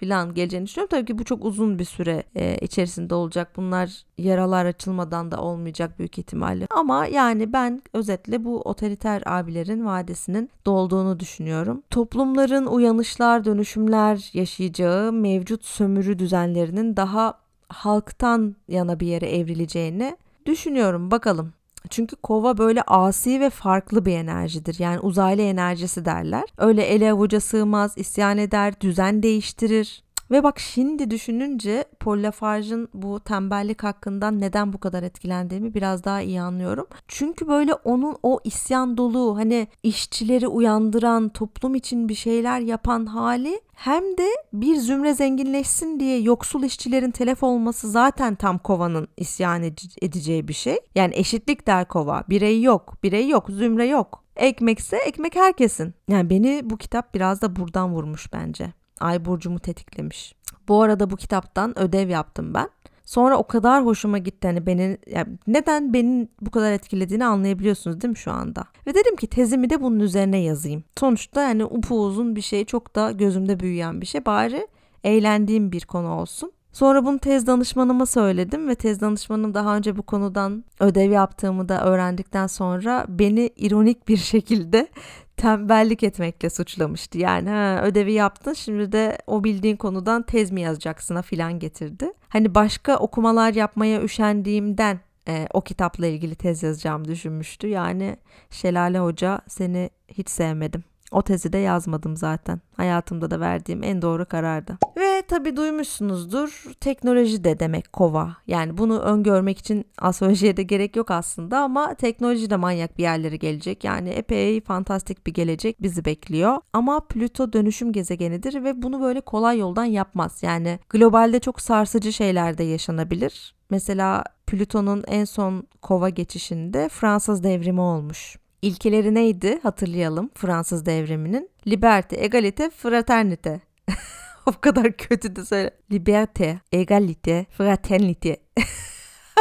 falan geleceğini düşünüyorum. Tabii ki bu çok uzun bir süre e, içerisinde olacak. Bunlar yaralar açılmadan da olmayacak büyük ihtimalle. Ama yani ben özetle bu otoriter abilerin vadesinin dolduğunu düşünüyorum. Toplumların uyanışlar, dönüşümler yaşayacağı mevcut sömürü düzenlerinin daha halktan yana bir yere evrileceğini düşünüyorum. Bakalım. Çünkü kova böyle asi ve farklı bir enerjidir. Yani uzaylı enerjisi derler. Öyle ele avuca sığmaz, isyan eder, düzen değiştirir. Ve bak şimdi düşününce Paul Lafarge'ın bu tembellik hakkından neden bu kadar etkilendiğimi biraz daha iyi anlıyorum. Çünkü böyle onun o isyan dolu hani işçileri uyandıran, toplum için bir şeyler yapan hali hem de bir zümre zenginleşsin diye yoksul işçilerin telef olması zaten tam kovanın isyan edeceği bir şey. Yani eşitlik der kova. Birey yok, birey yok, zümre yok. Ekmekse ekmek herkesin. Yani beni bu kitap biraz da buradan vurmuş bence. Ay burcumu tetiklemiş. Bu arada bu kitaptan ödev yaptım ben. Sonra o kadar hoşuma gitti hani beni yani neden beni bu kadar etkilediğini anlayabiliyorsunuz değil mi şu anda? Ve dedim ki tezimi de bunun üzerine yazayım. Sonuçta yani upuzun bir şey çok da gözümde büyüyen bir şey. Bari eğlendiğim bir konu olsun. Sonra bunu tez danışmanıma söyledim ve tez danışmanım daha önce bu konudan ödev yaptığımı da öğrendikten sonra beni ironik bir şekilde tembellik etmekle suçlamıştı. Yani ha, ödevi yaptın şimdi de o bildiğin konudan tez mi yazacaksına filan getirdi. Hani başka okumalar yapmaya üşendiğimden e, o kitapla ilgili tez yazacağım düşünmüştü. Yani Şelale Hoca seni hiç sevmedim. O tezi de yazmadım zaten. Hayatımda da verdiğim en doğru karardı. Ve tabii duymuşsunuzdur teknoloji de demek kova. Yani bunu öngörmek için astrolojiye de gerek yok aslında ama teknoloji de manyak bir yerlere gelecek. Yani epey fantastik bir gelecek bizi bekliyor. Ama Plüto dönüşüm gezegenidir ve bunu böyle kolay yoldan yapmaz. Yani globalde çok sarsıcı şeyler de yaşanabilir. Mesela Plüton'un en son kova geçişinde Fransız devrimi olmuş. İlkeleri neydi hatırlayalım Fransız devriminin. Liberté, egalite, fraternite. o kadar kötü de söyle. Liberté, egalite, fraternite.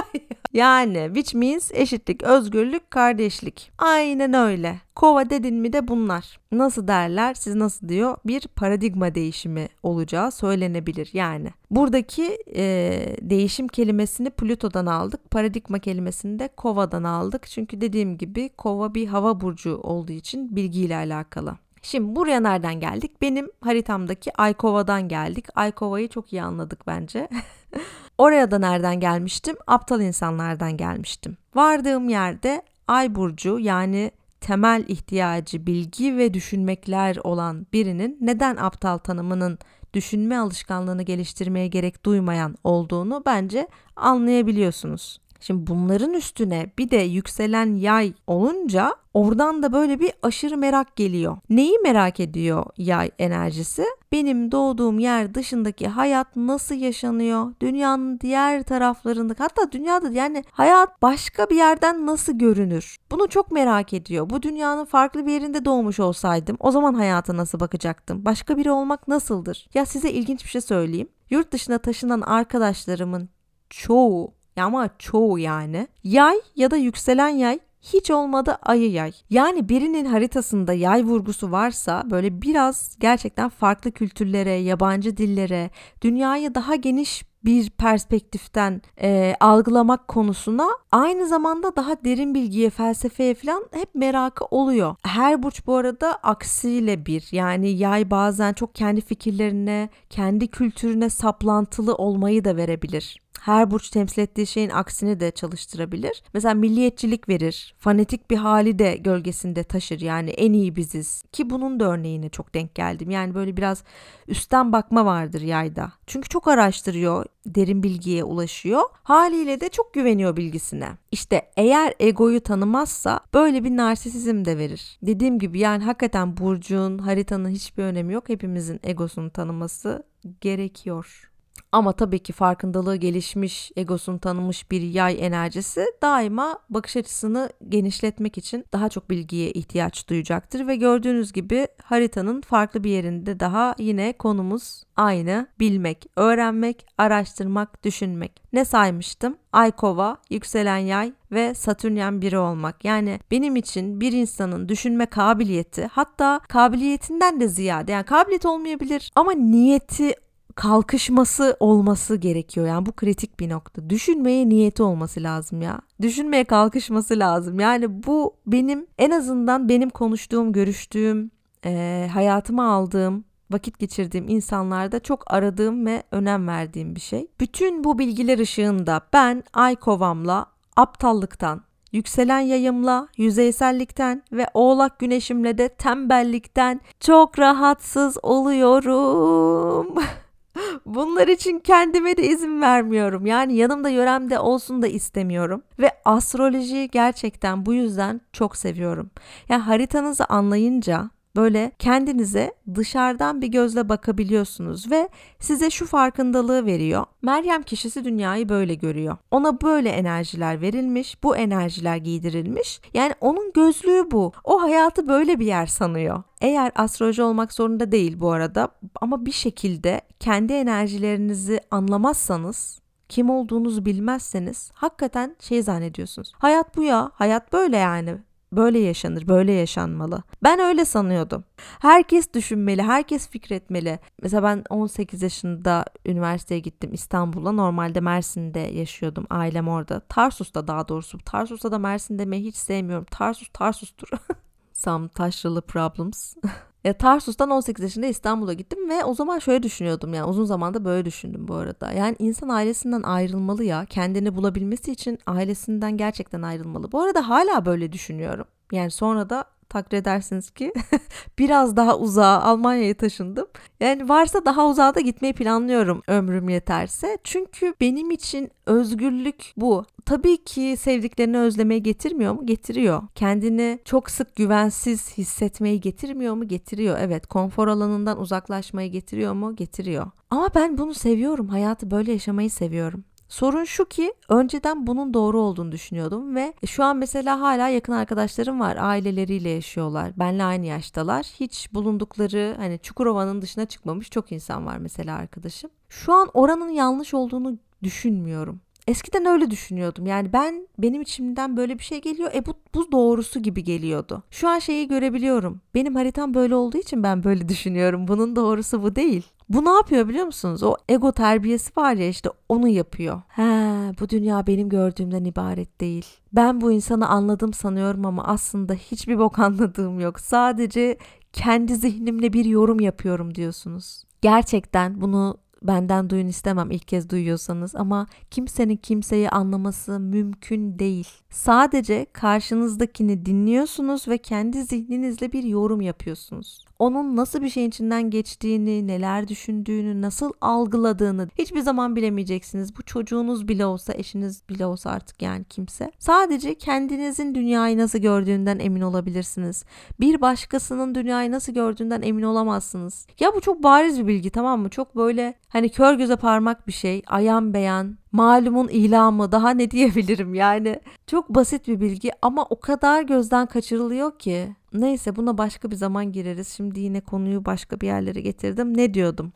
yani which means eşitlik, özgürlük, kardeşlik. Aynen öyle. Kova dedin mi de bunlar. Nasıl derler? Siz nasıl diyor? Bir paradigma değişimi olacağı söylenebilir yani. Buradaki e, değişim kelimesini Plüto'dan aldık. Paradigma kelimesini de Kova'dan aldık. Çünkü dediğim gibi Kova bir hava burcu olduğu için bilgiyle alakalı. Şimdi buraya nereden geldik? Benim haritamdaki Aykova'dan geldik. Aykova'yı çok iyi anladık bence. Oraya da nereden gelmiştim? Aptal insanlardan gelmiştim. Vardığım yerde Ay burcu yani temel ihtiyacı bilgi ve düşünmekler olan birinin neden aptal tanımının düşünme alışkanlığını geliştirmeye gerek duymayan olduğunu bence anlayabiliyorsunuz. Şimdi bunların üstüne bir de yükselen yay olunca oradan da böyle bir aşırı merak geliyor. Neyi merak ediyor yay enerjisi? Benim doğduğum yer dışındaki hayat nasıl yaşanıyor? Dünyanın diğer taraflarında hatta dünyada yani hayat başka bir yerden nasıl görünür? Bunu çok merak ediyor. Bu dünyanın farklı bir yerinde doğmuş olsaydım o zaman hayata nasıl bakacaktım? Başka biri olmak nasıldır? Ya size ilginç bir şey söyleyeyim. Yurt dışına taşınan arkadaşlarımın çoğu ama çoğu yani yay ya da yükselen yay hiç olmadı ayı yay. Yani birinin haritasında yay vurgusu varsa böyle biraz gerçekten farklı kültürlere, yabancı dillere, dünyayı daha geniş bir perspektiften e, algılamak konusuna aynı zamanda daha derin bilgiye, felsefeye falan hep merakı oluyor. Her burç bu arada aksiyle bir. Yani yay bazen çok kendi fikirlerine, kendi kültürüne saplantılı olmayı da verebilir her burç temsil ettiği şeyin aksini de çalıştırabilir. Mesela milliyetçilik verir. Fanatik bir hali de gölgesinde taşır. Yani en iyi biziz. Ki bunun da örneğine çok denk geldim. Yani böyle biraz üstten bakma vardır yayda. Çünkü çok araştırıyor, derin bilgiye ulaşıyor. Haliyle de çok güveniyor bilgisine. İşte eğer egoyu tanımazsa böyle bir narsisizm de verir. Dediğim gibi yani hakikaten burcun, haritanın hiçbir önemi yok. Hepimizin egosunu tanıması gerekiyor. Ama tabii ki farkındalığı gelişmiş, egosunu tanımış bir yay enerjisi daima bakış açısını genişletmek için daha çok bilgiye ihtiyaç duyacaktır ve gördüğünüz gibi haritanın farklı bir yerinde daha yine konumuz aynı bilmek, öğrenmek, araştırmak, düşünmek. Ne saymıştım? Ay kova, yükselen yay ve satürnyen biri olmak. Yani benim için bir insanın düşünme kabiliyeti hatta kabiliyetinden de ziyade yani kabiliyet olmayabilir ama niyeti kalkışması olması gerekiyor. Yani bu kritik bir nokta. Düşünmeye niyeti olması lazım ya. Düşünmeye kalkışması lazım. Yani bu benim en azından benim konuştuğum, görüştüğüm, e, hayatıma aldığım vakit geçirdiğim insanlarda çok aradığım ve önem verdiğim bir şey. Bütün bu bilgiler ışığında ben ay kovamla aptallıktan, yükselen yayımla, yüzeysellikten ve oğlak güneşimle de tembellikten çok rahatsız oluyorum. Bunlar için kendime de izin vermiyorum. Yani yanımda yöremde olsun da istemiyorum. Ve astrolojiyi gerçekten bu yüzden çok seviyorum. Yani haritanızı anlayınca Böyle kendinize dışarıdan bir gözle bakabiliyorsunuz ve size şu farkındalığı veriyor. Meryem kişisi dünyayı böyle görüyor. Ona böyle enerjiler verilmiş, bu enerjiler giydirilmiş. Yani onun gözlüğü bu. O hayatı böyle bir yer sanıyor. Eğer astroloji olmak zorunda değil bu arada ama bir şekilde kendi enerjilerinizi anlamazsanız kim olduğunuzu bilmezseniz hakikaten şey zannediyorsunuz. Hayat bu ya, hayat böyle yani böyle yaşanır, böyle yaşanmalı. Ben öyle sanıyordum. Herkes düşünmeli, herkes fikretmeli. Mesela ben 18 yaşında üniversiteye gittim İstanbul'a. Normalde Mersin'de yaşıyordum. Ailem orada. Tarsus'ta daha doğrusu. Tarsus'ta da Mersin demeyi hiç sevmiyorum. Tarsus Tarsus'tur. Some taşralı problems. Ya Tarsus'tan 18 yaşında İstanbul'a gittim ve o zaman şöyle düşünüyordum yani uzun zamanda böyle düşündüm bu arada. Yani insan ailesinden ayrılmalı ya kendini bulabilmesi için ailesinden gerçekten ayrılmalı. Bu arada hala böyle düşünüyorum. Yani sonra da takdir edersiniz ki biraz daha uzağa Almanya'ya taşındım. Yani varsa daha uzağa da gitmeyi planlıyorum ömrüm yeterse. Çünkü benim için özgürlük bu. Tabii ki sevdiklerini özlemeye getirmiyor mu? Getiriyor. Kendini çok sık güvensiz hissetmeyi getirmiyor mu? Getiriyor. Evet. Konfor alanından uzaklaşmayı getiriyor mu? Getiriyor. Ama ben bunu seviyorum. Hayatı böyle yaşamayı seviyorum. Sorun şu ki önceden bunun doğru olduğunu düşünüyordum ve şu an mesela hala yakın arkadaşlarım var. Aileleriyle yaşıyorlar. Benle aynı yaştalar. Hiç bulundukları hani Çukurova'nın dışına çıkmamış çok insan var mesela arkadaşım. Şu an oranın yanlış olduğunu düşünmüyorum. Eskiden öyle düşünüyordum. Yani ben benim içimden böyle bir şey geliyor. E bu, bu doğrusu gibi geliyordu. Şu an şeyi görebiliyorum. Benim haritam böyle olduğu için ben böyle düşünüyorum. Bunun doğrusu bu değil. Bu ne yapıyor biliyor musunuz? O ego terbiyesi var ya işte onu yapıyor. He bu dünya benim gördüğümden ibaret değil. Ben bu insanı anladım sanıyorum ama aslında hiçbir bok anladığım yok. Sadece kendi zihnimle bir yorum yapıyorum diyorsunuz. Gerçekten bunu benden duyun istemem ilk kez duyuyorsanız ama kimsenin kimseyi anlaması mümkün değil. Sadece karşınızdakini dinliyorsunuz ve kendi zihninizle bir yorum yapıyorsunuz onun nasıl bir şeyin içinden geçtiğini, neler düşündüğünü, nasıl algıladığını hiçbir zaman bilemeyeceksiniz. Bu çocuğunuz bile olsa, eşiniz bile olsa artık yani kimse. Sadece kendinizin dünyayı nasıl gördüğünden emin olabilirsiniz. Bir başkasının dünyayı nasıl gördüğünden emin olamazsınız. Ya bu çok bariz bir bilgi tamam mı? Çok böyle hani kör göze parmak bir şey, ayan beyan, malumun ilamı daha ne diyebilirim yani. Çok basit bir bilgi ama o kadar gözden kaçırılıyor ki. Neyse buna başka bir zaman gireriz. Şimdi yine konuyu başka bir yerlere getirdim. Ne diyordum?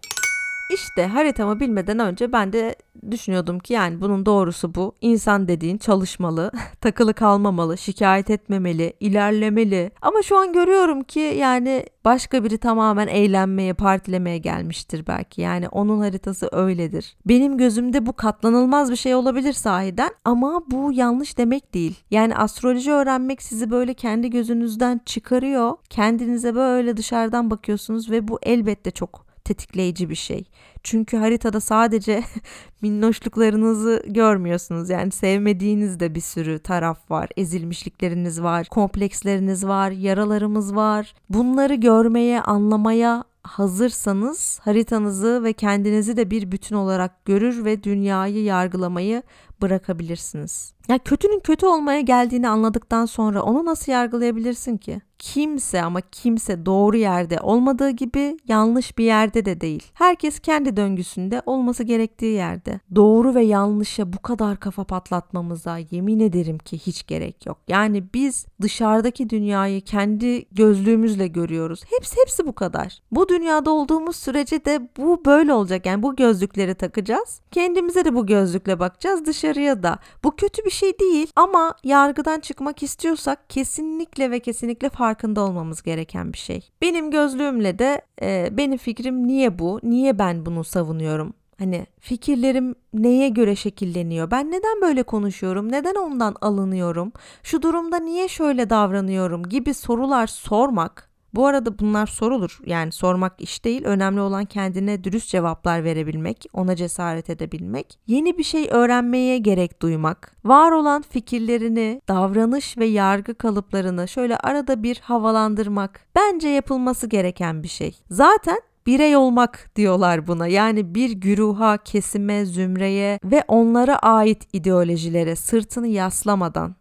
İşte haritamı bilmeden önce ben de düşünüyordum ki yani bunun doğrusu bu. İnsan dediğin çalışmalı, takılı kalmamalı, şikayet etmemeli, ilerlemeli. Ama şu an görüyorum ki yani başka biri tamamen eğlenmeye, partilemeye gelmiştir belki. Yani onun haritası öyledir. Benim gözümde bu katlanılmaz bir şey olabilir sahiden ama bu yanlış demek değil. Yani astroloji öğrenmek sizi böyle kendi gözünüzden çıkarıyor. Kendinize böyle dışarıdan bakıyorsunuz ve bu elbette çok tetikleyici bir şey. Çünkü haritada sadece minnoşluklarınızı görmüyorsunuz. Yani sevmediğiniz de bir sürü taraf var. Ezilmişlikleriniz var, kompleksleriniz var, yaralarımız var. Bunları görmeye, anlamaya hazırsanız haritanızı ve kendinizi de bir bütün olarak görür ve dünyayı yargılamayı bırakabilirsiniz. Ya kötünün kötü olmaya geldiğini anladıktan sonra onu nasıl yargılayabilirsin ki? Kimse ama kimse doğru yerde olmadığı gibi yanlış bir yerde de değil. Herkes kendi döngüsünde olması gerektiği yerde. Doğru ve yanlışa bu kadar kafa patlatmamıza yemin ederim ki hiç gerek yok. Yani biz dışarıdaki dünyayı kendi gözlüğümüzle görüyoruz. Hepsi hepsi bu kadar. Bu dünyada olduğumuz sürece de bu böyle olacak. Yani bu gözlükleri takacağız. Kendimize de bu gözlükle bakacağız. Dışarı dışarıya da. Bu kötü bir şey değil ama yargıdan çıkmak istiyorsak kesinlikle ve kesinlikle farkında olmamız gereken bir şey. Benim gözlüğümle de e, benim fikrim niye bu? Niye ben bunu savunuyorum? Hani fikirlerim neye göre şekilleniyor? Ben neden böyle konuşuyorum? Neden ondan alınıyorum? Şu durumda niye şöyle davranıyorum gibi sorular sormak bu arada bunlar sorulur. Yani sormak iş değil. Önemli olan kendine dürüst cevaplar verebilmek, ona cesaret edebilmek. Yeni bir şey öğrenmeye gerek duymak. Var olan fikirlerini, davranış ve yargı kalıplarını şöyle arada bir havalandırmak. Bence yapılması gereken bir şey. Zaten birey olmak diyorlar buna. Yani bir güruha, kesime, zümreye ve onlara ait ideolojilere sırtını yaslamadan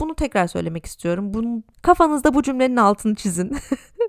bunu tekrar söylemek istiyorum. Bunun, kafanızda bu cümlenin altını çizin.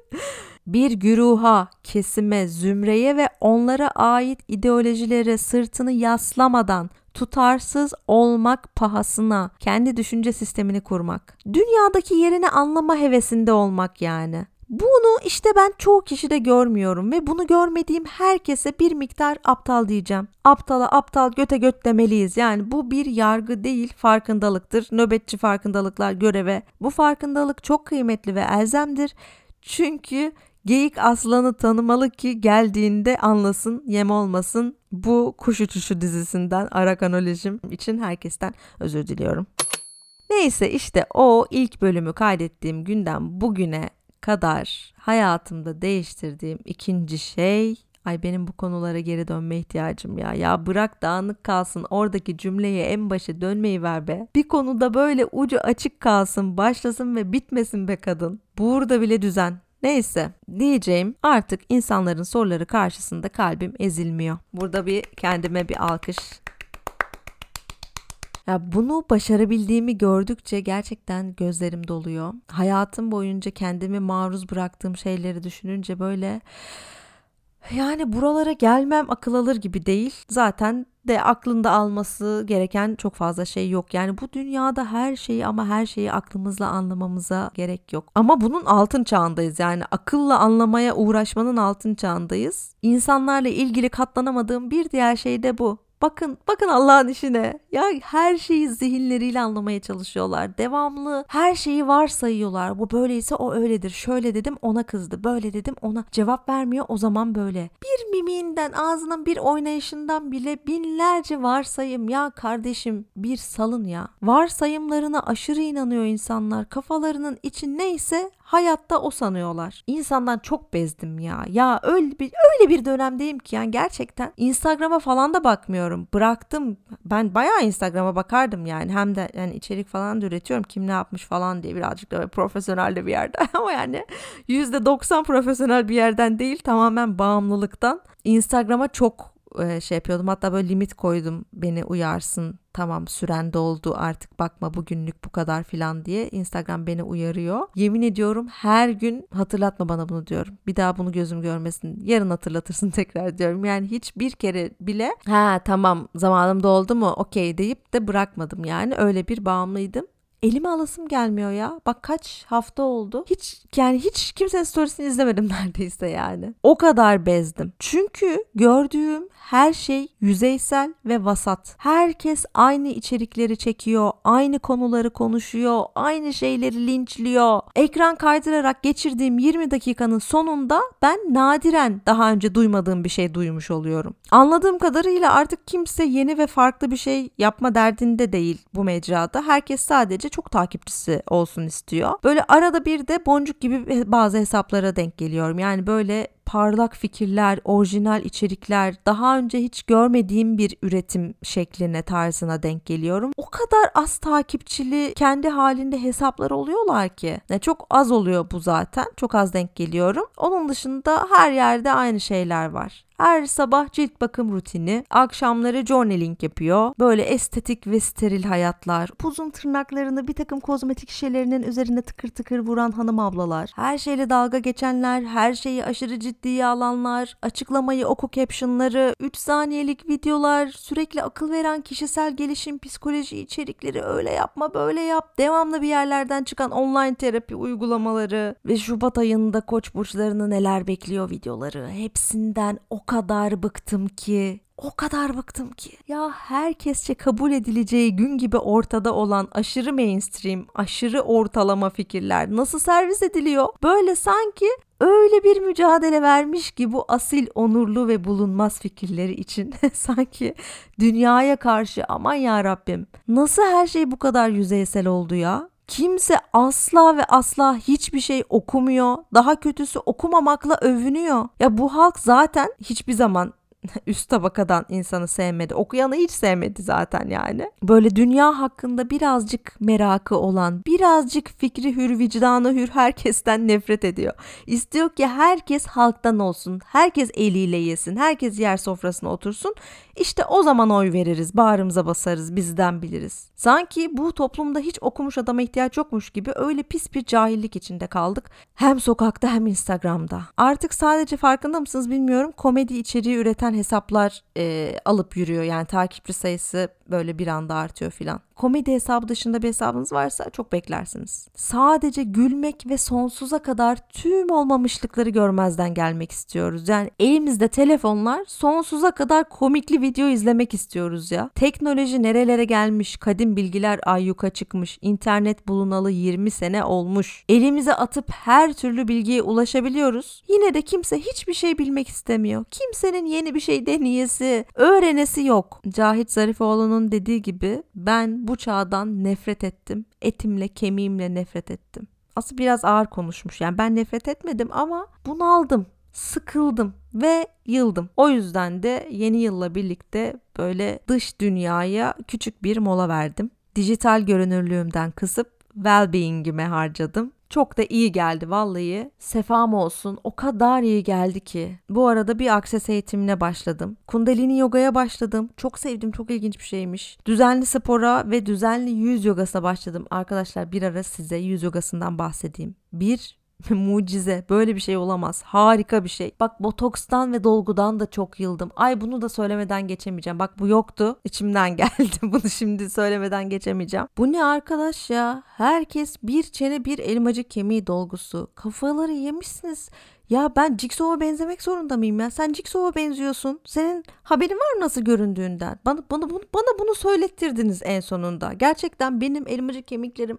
bir güruha, kesime, zümreye ve onlara ait ideolojilere sırtını yaslamadan tutarsız olmak pahasına kendi düşünce sistemini kurmak. Dünyadaki yerini anlama hevesinde olmak yani. Bunu işte ben çoğu kişide görmüyorum ve bunu görmediğim herkese bir miktar aptal diyeceğim. Aptala aptal göte göt demeliyiz. Yani bu bir yargı değil farkındalıktır. Nöbetçi farkındalıklar göreve. Bu farkındalık çok kıymetli ve elzemdir. Çünkü geyik aslanı tanımalı ki geldiğinde anlasın, yem olmasın. Bu kuş uçuşu dizisinden Arakanolojim için herkesten özür diliyorum. Neyse işte o ilk bölümü kaydettiğim günden bugüne kadar hayatımda değiştirdiğim ikinci şey Ay benim bu konulara geri dönme ihtiyacım ya. Ya bırak dağınık kalsın oradaki cümleye en başa dönmeyi ver be. Bir konuda böyle ucu açık kalsın, başlasın ve bitmesin be kadın. Burada bile düzen. Neyse diyeceğim artık insanların soruları karşısında kalbim ezilmiyor. Burada bir kendime bir alkış ya bunu başarabildiğimi gördükçe gerçekten gözlerim doluyor. Hayatım boyunca kendimi maruz bıraktığım şeyleri düşününce böyle yani buralara gelmem akıl alır gibi değil. Zaten de aklında alması gereken çok fazla şey yok. Yani bu dünyada her şeyi ama her şeyi aklımızla anlamamıza gerek yok. Ama bunun altın çağındayız. Yani akılla anlamaya uğraşmanın altın çağındayız. İnsanlarla ilgili katlanamadığım bir diğer şey de bu. Bakın bakın Allah'ın işine. Ya her şeyi zihinleriyle anlamaya çalışıyorlar. Devamlı her şeyi varsayıyorlar. Bu böyleyse o öyledir. Şöyle dedim ona kızdı. Böyle dedim ona cevap vermiyor o zaman böyle. Bir mimiğinden ağzının bir oynayışından bile binlerce varsayım ya kardeşim bir salın ya. Varsayımlarına aşırı inanıyor insanlar. Kafalarının içi neyse hayatta o sanıyorlar. İnsandan çok bezdim ya. Ya öyle bir öyle bir dönemdeyim ki yani gerçekten Instagram'a falan da bakmıyorum. Bıraktım. Ben bayağı Instagram'a bakardım yani. Hem de yani içerik falan da üretiyorum. Kim ne yapmış falan diye birazcık da profesyonel de bir yerde. Ama yani %90 profesyonel bir yerden değil. Tamamen bağımlılıktan. Instagram'a çok şey yapıyordum. Hatta böyle limit koydum beni uyarsın. Tamam süren doldu artık bakma bugünlük bu kadar filan diye Instagram beni uyarıyor. Yemin ediyorum her gün hatırlatma bana bunu diyorum. Bir daha bunu gözüm görmesin. Yarın hatırlatırsın tekrar diyorum. Yani hiçbir kere bile ha tamam zamanım doldu mu okey deyip de bırakmadım yani. Öyle bir bağımlıydım elime alasım gelmiyor ya. Bak kaç hafta oldu. Hiç yani hiç kimsenin storiesini izlemedim neredeyse yani. O kadar bezdim. Çünkü gördüğüm her şey yüzeysel ve vasat. Herkes aynı içerikleri çekiyor, aynı konuları konuşuyor, aynı şeyleri linçliyor. Ekran kaydırarak geçirdiğim 20 dakikanın sonunda ben nadiren daha önce duymadığım bir şey duymuş oluyorum. Anladığım kadarıyla artık kimse yeni ve farklı bir şey yapma derdinde değil bu mecrada. Herkes sadece çok takipçisi olsun istiyor. Böyle arada bir de boncuk gibi bazı hesaplara denk geliyorum. Yani böyle parlak fikirler, orijinal içerikler, daha önce hiç görmediğim bir üretim şekline, tarzına denk geliyorum. O kadar az takipçili, kendi halinde hesaplar oluyorlar ki. Ne çok az oluyor bu zaten. Çok az denk geliyorum. Onun dışında her yerde aynı şeyler var. Her sabah cilt bakım rutini, akşamları journaling yapıyor. Böyle estetik ve steril hayatlar, uzun tırnaklarını bir takım kozmetik şişelerinin üzerine tıkır tıkır vuran hanım ablalar, her şeyle dalga geçenler, her şeyi aşırı ciddiye alanlar, açıklamayı oku captionları, 3 saniyelik videolar, sürekli akıl veren kişisel gelişim psikoloji içerikleri öyle yapma böyle yap, devamlı bir yerlerden çıkan online terapi uygulamaları ve Şubat ayında koç burçlarını neler bekliyor videoları hepsinden o kadar bıktım ki o kadar bıktım ki. Ya herkesçe kabul edileceği gün gibi ortada olan aşırı mainstream, aşırı ortalama fikirler nasıl servis ediliyor? Böyle sanki öyle bir mücadele vermiş ki bu asil, onurlu ve bulunmaz fikirleri için sanki dünyaya karşı aman ya Rabbim nasıl her şey bu kadar yüzeysel oldu ya? Kimse asla ve asla hiçbir şey okumuyor. Daha kötüsü okumamakla övünüyor. Ya bu halk zaten hiçbir zaman üst tabakadan insanı sevmedi. Okuyanı hiç sevmedi zaten yani. Böyle dünya hakkında birazcık merakı olan, birazcık fikri hür, vicdanı hür herkesten nefret ediyor. İstiyor ki herkes halktan olsun, herkes eliyle yesin, herkes yer sofrasına otursun. İşte o zaman oy veririz, bağrımıza basarız, bizden biliriz. Sanki bu toplumda hiç okumuş adama ihtiyaç yokmuş gibi öyle pis bir cahillik içinde kaldık. Hem sokakta hem Instagram'da. Artık sadece farkında mısınız bilmiyorum komedi içeriği üreten hesaplar e, alıp yürüyor. Yani takipçi sayısı böyle bir anda artıyor filan. Komedi hesabı dışında bir hesabınız varsa çok beklersiniz. Sadece gülmek ve sonsuza kadar tüm olmamışlıkları görmezden gelmek istiyoruz. Yani elimizde telefonlar sonsuza kadar komikli video izlemek istiyoruz ya. Teknoloji nerelere gelmiş, kadim bilgiler ayyuka çıkmış, internet bulunalı 20 sene olmuş. Elimize atıp her türlü bilgiye ulaşabiliyoruz. Yine de kimse hiçbir şey bilmek istemiyor. Kimsenin yeni bir şey deneyesi, öğrenesi yok. Cahit Zarifoğlu'nun dediği gibi ben bu çağdan nefret ettim. Etimle kemiğimle nefret ettim. Aslında biraz ağır konuşmuş. Yani ben nefret etmedim ama bunaldım, sıkıldım ve yıldım. O yüzden de yeni yılla birlikte böyle dış dünyaya küçük bir mola verdim. Dijital görünürlüğümden kısıp well-being'ime harcadım. Çok da iyi geldi vallahi. Sefam olsun. O kadar iyi geldi ki. Bu arada bir akses eğitimine başladım. Kundalini yogaya başladım. Çok sevdim. Çok ilginç bir şeymiş. Düzenli spora ve düzenli yüz yogasına başladım. Arkadaşlar bir ara size yüz yogasından bahsedeyim. Bir Mucize. Böyle bir şey olamaz. Harika bir şey. Bak botokstan ve dolgudan da çok yıldım. Ay bunu da söylemeden geçemeyeceğim. Bak bu yoktu. İçimden geldi. Bunu şimdi söylemeden geçemeyeceğim. Bu ne arkadaş ya? Herkes bir çene bir elmacık kemiği dolgusu. Kafaları yemişsiniz. Ya ben Jigsaw'a benzemek zorunda mıyım ya? Sen Jigsaw'a benziyorsun. Senin haberin var nasıl göründüğünden? Bana, bana, bana bunu söylettirdiniz en sonunda. Gerçekten benim elmacık kemiklerim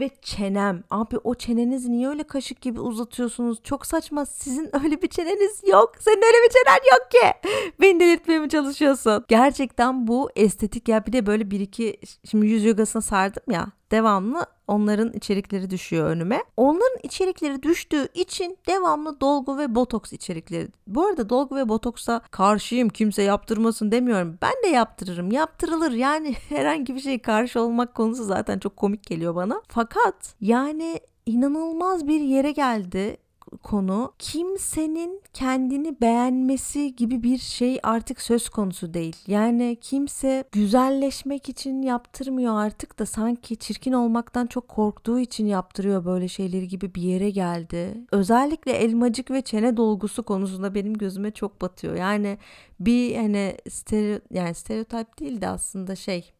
ve çenem. Abi o çenenizi niye öyle kaşık gibi uzatıyorsunuz? Çok saçma. Sizin öyle bir çeneniz yok. Senin öyle bir çenen yok ki. Beni delirtmeye mi çalışıyorsun? Gerçekten bu estetik ya bir de böyle bir iki şimdi yüz yogasına sardım ya devamlı onların içerikleri düşüyor önüme. Onların içerikleri düştüğü için devamlı dolgu ve botoks içerikleri. Bu arada dolgu ve botoksa karşıyım kimse yaptırmasın demiyorum. Ben de yaptırırım. Yaptırılır. Yani herhangi bir şey karşı olmak konusu zaten çok komik geliyor bana. Fakat yani inanılmaz bir yere geldi konu kimsenin kendini beğenmesi gibi bir şey artık söz konusu değil. Yani kimse güzelleşmek için yaptırmıyor artık da sanki çirkin olmaktan çok korktuğu için yaptırıyor böyle şeyleri gibi bir yere geldi. Özellikle elmacık ve çene dolgusu konusunda benim gözüme çok batıyor. Yani bir hani stereo yani stereotip değil de aslında şey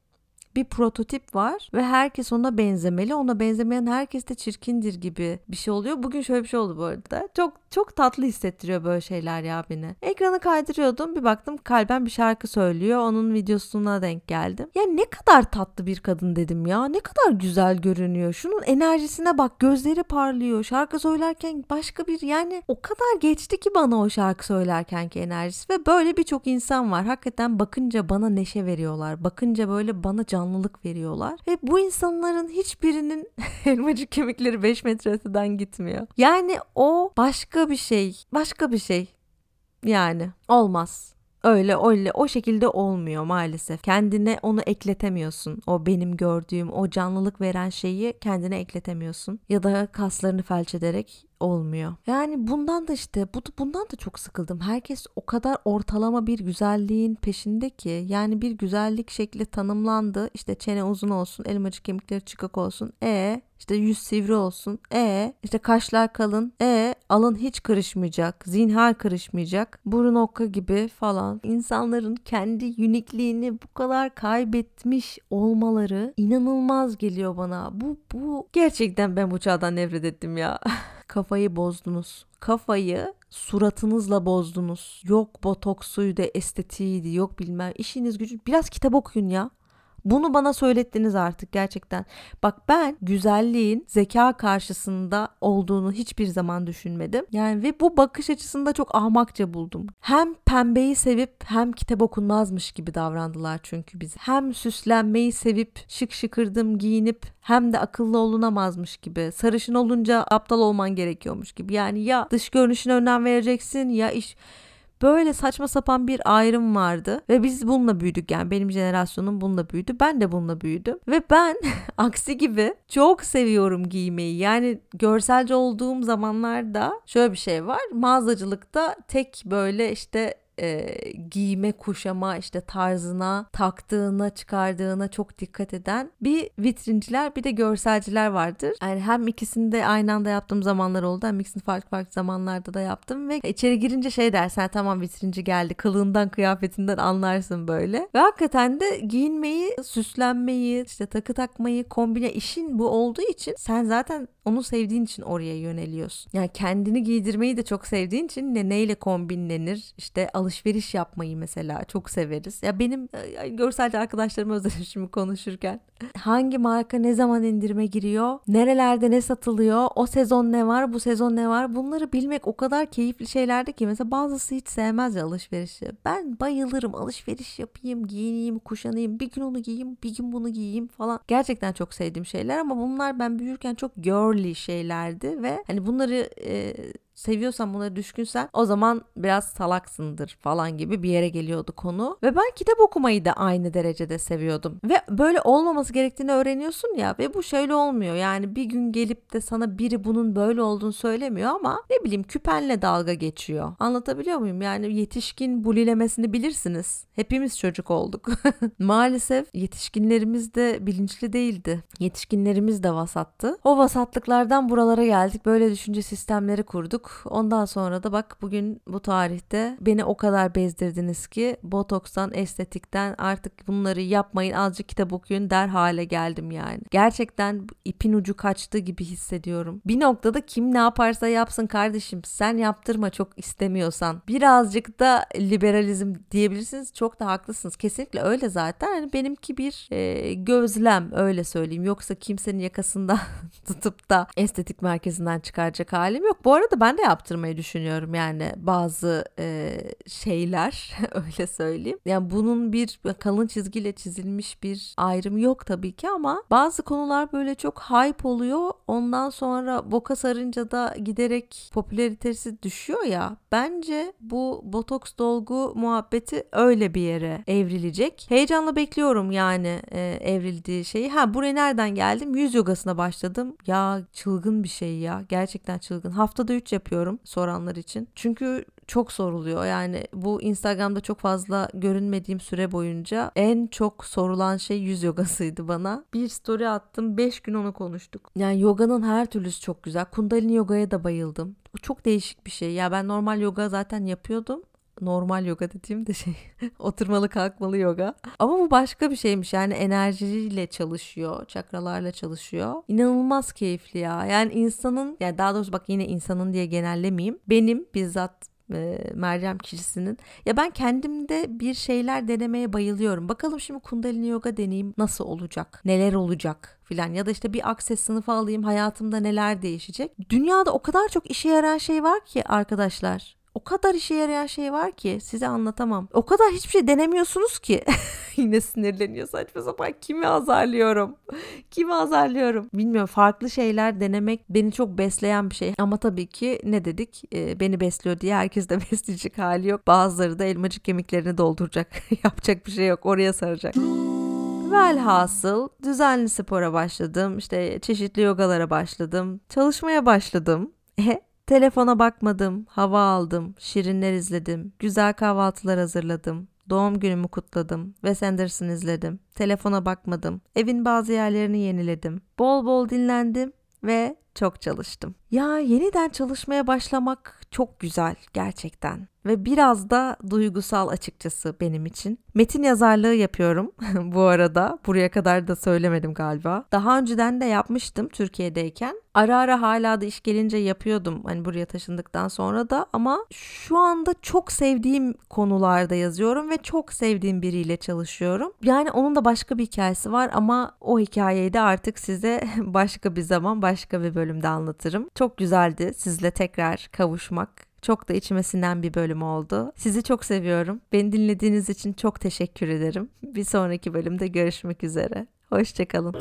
bir prototip var ve herkes ona benzemeli. Ona benzemeyen herkes de çirkindir gibi bir şey oluyor. Bugün şöyle bir şey oldu bu arada. Çok çok tatlı hissettiriyor böyle şeyler ya beni. Ekranı kaydırıyordum. Bir baktım kalben bir şarkı söylüyor. Onun videosuna denk geldim. Ya ne kadar tatlı bir kadın dedim ya. Ne kadar güzel görünüyor. Şunun enerjisine bak. Gözleri parlıyor. Şarkı söylerken başka bir yani o kadar geçti ki bana o şarkı söylerken ki enerjisi ve böyle birçok insan var. Hakikaten bakınca bana neşe veriyorlar. Bakınca böyle bana can canlılık veriyorlar. Ve bu insanların hiçbirinin elmacık kemikleri 5 metre öteden gitmiyor. Yani o başka bir şey. Başka bir şey. Yani olmaz. Öyle öyle o şekilde olmuyor maalesef. Kendine onu ekletemiyorsun. O benim gördüğüm o canlılık veren şeyi kendine ekletemiyorsun. Ya da kaslarını felç ederek olmuyor. Yani bundan da işte bu bundan da çok sıkıldım. Herkes o kadar ortalama bir güzelliğin peşinde ki yani bir güzellik şekli tanımlandı. İşte çene uzun olsun, elmacık kemikleri çıkık olsun. E işte yüz sivri olsun. E işte kaşlar kalın. E alın hiç kırışmayacak. Zinhar kırışmayacak. Burun okka gibi falan. İnsanların kendi unikliğini bu kadar kaybetmiş olmaları inanılmaz geliyor bana. Bu bu gerçekten ben bu çağdan nefret ettim ya. Kafayı bozdunuz. Kafayı suratınızla bozdunuz. Yok botoksuydu, estetiğiydi, yok bilmem. İşiniz gücü biraz kitap okuyun ya. Bunu bana söylettiniz artık gerçekten. Bak ben güzelliğin zeka karşısında olduğunu hiçbir zaman düşünmedim. Yani ve bu bakış açısında çok ahmakça buldum. Hem pembeyi sevip hem kitap okunmazmış gibi davrandılar çünkü bizi. Hem süslenmeyi sevip şık şıkırdım giyinip hem de akıllı olunamazmış gibi. Sarışın olunca aptal olman gerekiyormuş gibi. Yani ya dış görünüşüne önem vereceksin ya iş Böyle saçma sapan bir ayrım vardı ve biz bununla büyüdük yani benim jenerasyonum bununla büyüdü. Ben de bununla büyüdüm ve ben aksi gibi çok seviyorum giymeyi. Yani görselci olduğum zamanlarda şöyle bir şey var. Mağazacılıkta tek böyle işte e, giyme kuşama işte tarzına taktığına çıkardığına çok dikkat eden bir vitrinciler bir de görselciler vardır. Yani hem ikisini de aynı anda yaptığım zamanlar oldu hem ikisini farklı farklı zamanlarda da yaptım ve içeri girince şey dersen tamam vitrinci geldi kılığından kıyafetinden anlarsın böyle. Ve hakikaten de giyinmeyi, süslenmeyi, işte takı takmayı, kombine işin bu olduğu için sen zaten onu sevdiğin için oraya yöneliyorsun. Yani kendini giydirmeyi de çok sevdiğin için ne neyle kombinlenir? İşte alışveriş yapmayı mesela çok severiz. Ya benim görselci arkadaşlarım özledim şimdi konuşurken. Hangi marka ne zaman indirime giriyor? Nerelerde ne satılıyor? O sezon ne var? Bu sezon ne var? Bunları bilmek o kadar keyifli şeylerdi ki mesela bazısı hiç sevmez ya alışverişi. Ben bayılırım alışveriş yapayım, giyineyim, kuşanayım. Bir gün onu giyeyim, bir gün bunu giyeyim falan. Gerçekten çok sevdiğim şeyler ama bunlar ben büyürken çok girly şeylerdi ve hani bunları e, seviyorsan bunları düşkünsen o zaman biraz salaksındır falan gibi bir yere geliyordu konu. Ve ben kitap okumayı da aynı derecede seviyordum. Ve böyle olmaması gerektiğini öğreniyorsun ya ve bu şöyle olmuyor. Yani bir gün gelip de sana biri bunun böyle olduğunu söylemiyor ama ne bileyim küpenle dalga geçiyor. Anlatabiliyor muyum? Yani yetişkin bulilemesini bilirsiniz. Hepimiz çocuk olduk. Maalesef yetişkinlerimiz de bilinçli değildi. Yetişkinlerimiz de vasattı. O vasatlıklardan buralara geldik. Böyle düşünce sistemleri kurduk olduk. Ondan sonra da bak bugün bu tarihte beni o kadar bezdirdiniz ki botokstan, estetikten artık bunları yapmayın azıcık kitap okuyun der hale geldim yani. Gerçekten ipin ucu kaçtı gibi hissediyorum. Bir noktada kim ne yaparsa yapsın kardeşim sen yaptırma çok istemiyorsan. Birazcık da liberalizm diyebilirsiniz. Çok da haklısınız. Kesinlikle öyle zaten. Yani benimki bir e, gözlem öyle söyleyeyim. Yoksa kimsenin yakasında tutup da estetik merkezinden çıkaracak halim yok. Bu arada ben ben de yaptırmayı düşünüyorum yani bazı e, şeyler öyle söyleyeyim. Yani bunun bir kalın çizgiyle çizilmiş bir ayrım yok tabii ki ama bazı konular böyle çok hype oluyor. Ondan sonra boka sarınca da giderek popülaritesi düşüyor ya. Bence bu botoks dolgu muhabbeti öyle bir yere evrilecek. Heyecanla bekliyorum yani e, evrildiği şeyi. Ha buraya nereden geldim? Yüz yogasına başladım. Ya çılgın bir şey ya. Gerçekten çılgın. Haftada 3 yapıyorum soranlar için. Çünkü çok soruluyor. Yani bu Instagram'da çok fazla görünmediğim süre boyunca en çok sorulan şey yüz yogasıydı bana. Bir story attım 5 gün onu konuştuk. Yani yoganın her türlüsü çok güzel. Kundalini yogaya da bayıldım. Bu çok değişik bir şey. Ya ben normal yoga zaten yapıyordum normal yoga dediğim de şey oturmalı kalkmalı yoga. Ama bu başka bir şeymiş yani enerjiyle çalışıyor, çakralarla çalışıyor. İnanılmaz keyifli ya. Yani insanın yani daha doğrusu bak yine insanın diye genellemeyeyim. Benim bizzat e, Meryem kişisinin. Ya ben kendimde bir şeyler denemeye bayılıyorum. Bakalım şimdi kundalini yoga deneyeyim nasıl olacak? Neler olacak? filan ya da işte bir akses sınıfı alayım hayatımda neler değişecek. Dünyada o kadar çok işe yarayan şey var ki arkadaşlar o kadar işe yarayan şey var ki size anlatamam. O kadar hiçbir şey denemiyorsunuz ki. Yine sinirleniyor saçma sapan. Kimi azarlıyorum? Kimi azarlıyorum? Bilmiyorum farklı şeyler denemek beni çok besleyen bir şey. Ama tabii ki ne dedik? Ee, beni besliyor diye herkes de besleyecek hali yok. Bazıları da elmacık kemiklerini dolduracak. Yapacak bir şey yok. Oraya saracak. Velhasıl düzenli spora başladım. İşte çeşitli yogalara başladım. Çalışmaya başladım. Telefona bakmadım, hava aldım, şirinler izledim, güzel kahvaltılar hazırladım, doğum günümü kutladım, Wes Anderson izledim, telefona bakmadım, evin bazı yerlerini yeniledim, bol bol dinlendim ve çok çalıştım. Ya yeniden çalışmaya başlamak çok güzel gerçekten ve biraz da duygusal açıkçası benim için. Metin yazarlığı yapıyorum bu arada. Buraya kadar da söylemedim galiba. Daha önceden de yapmıştım Türkiye'deyken. Ara ara hala da iş gelince yapıyordum hani buraya taşındıktan sonra da ama şu anda çok sevdiğim konularda yazıyorum ve çok sevdiğim biriyle çalışıyorum. Yani onun da başka bir hikayesi var ama o hikayeyi de artık size başka bir zaman başka bir bölümde anlatırım. Çok güzeldi sizle tekrar kavuşmak. Çok da içmesinden bir bölüm oldu. Sizi çok seviyorum. Beni dinlediğiniz için çok teşekkür ederim. Bir sonraki bölümde görüşmek üzere. Hoşçakalın.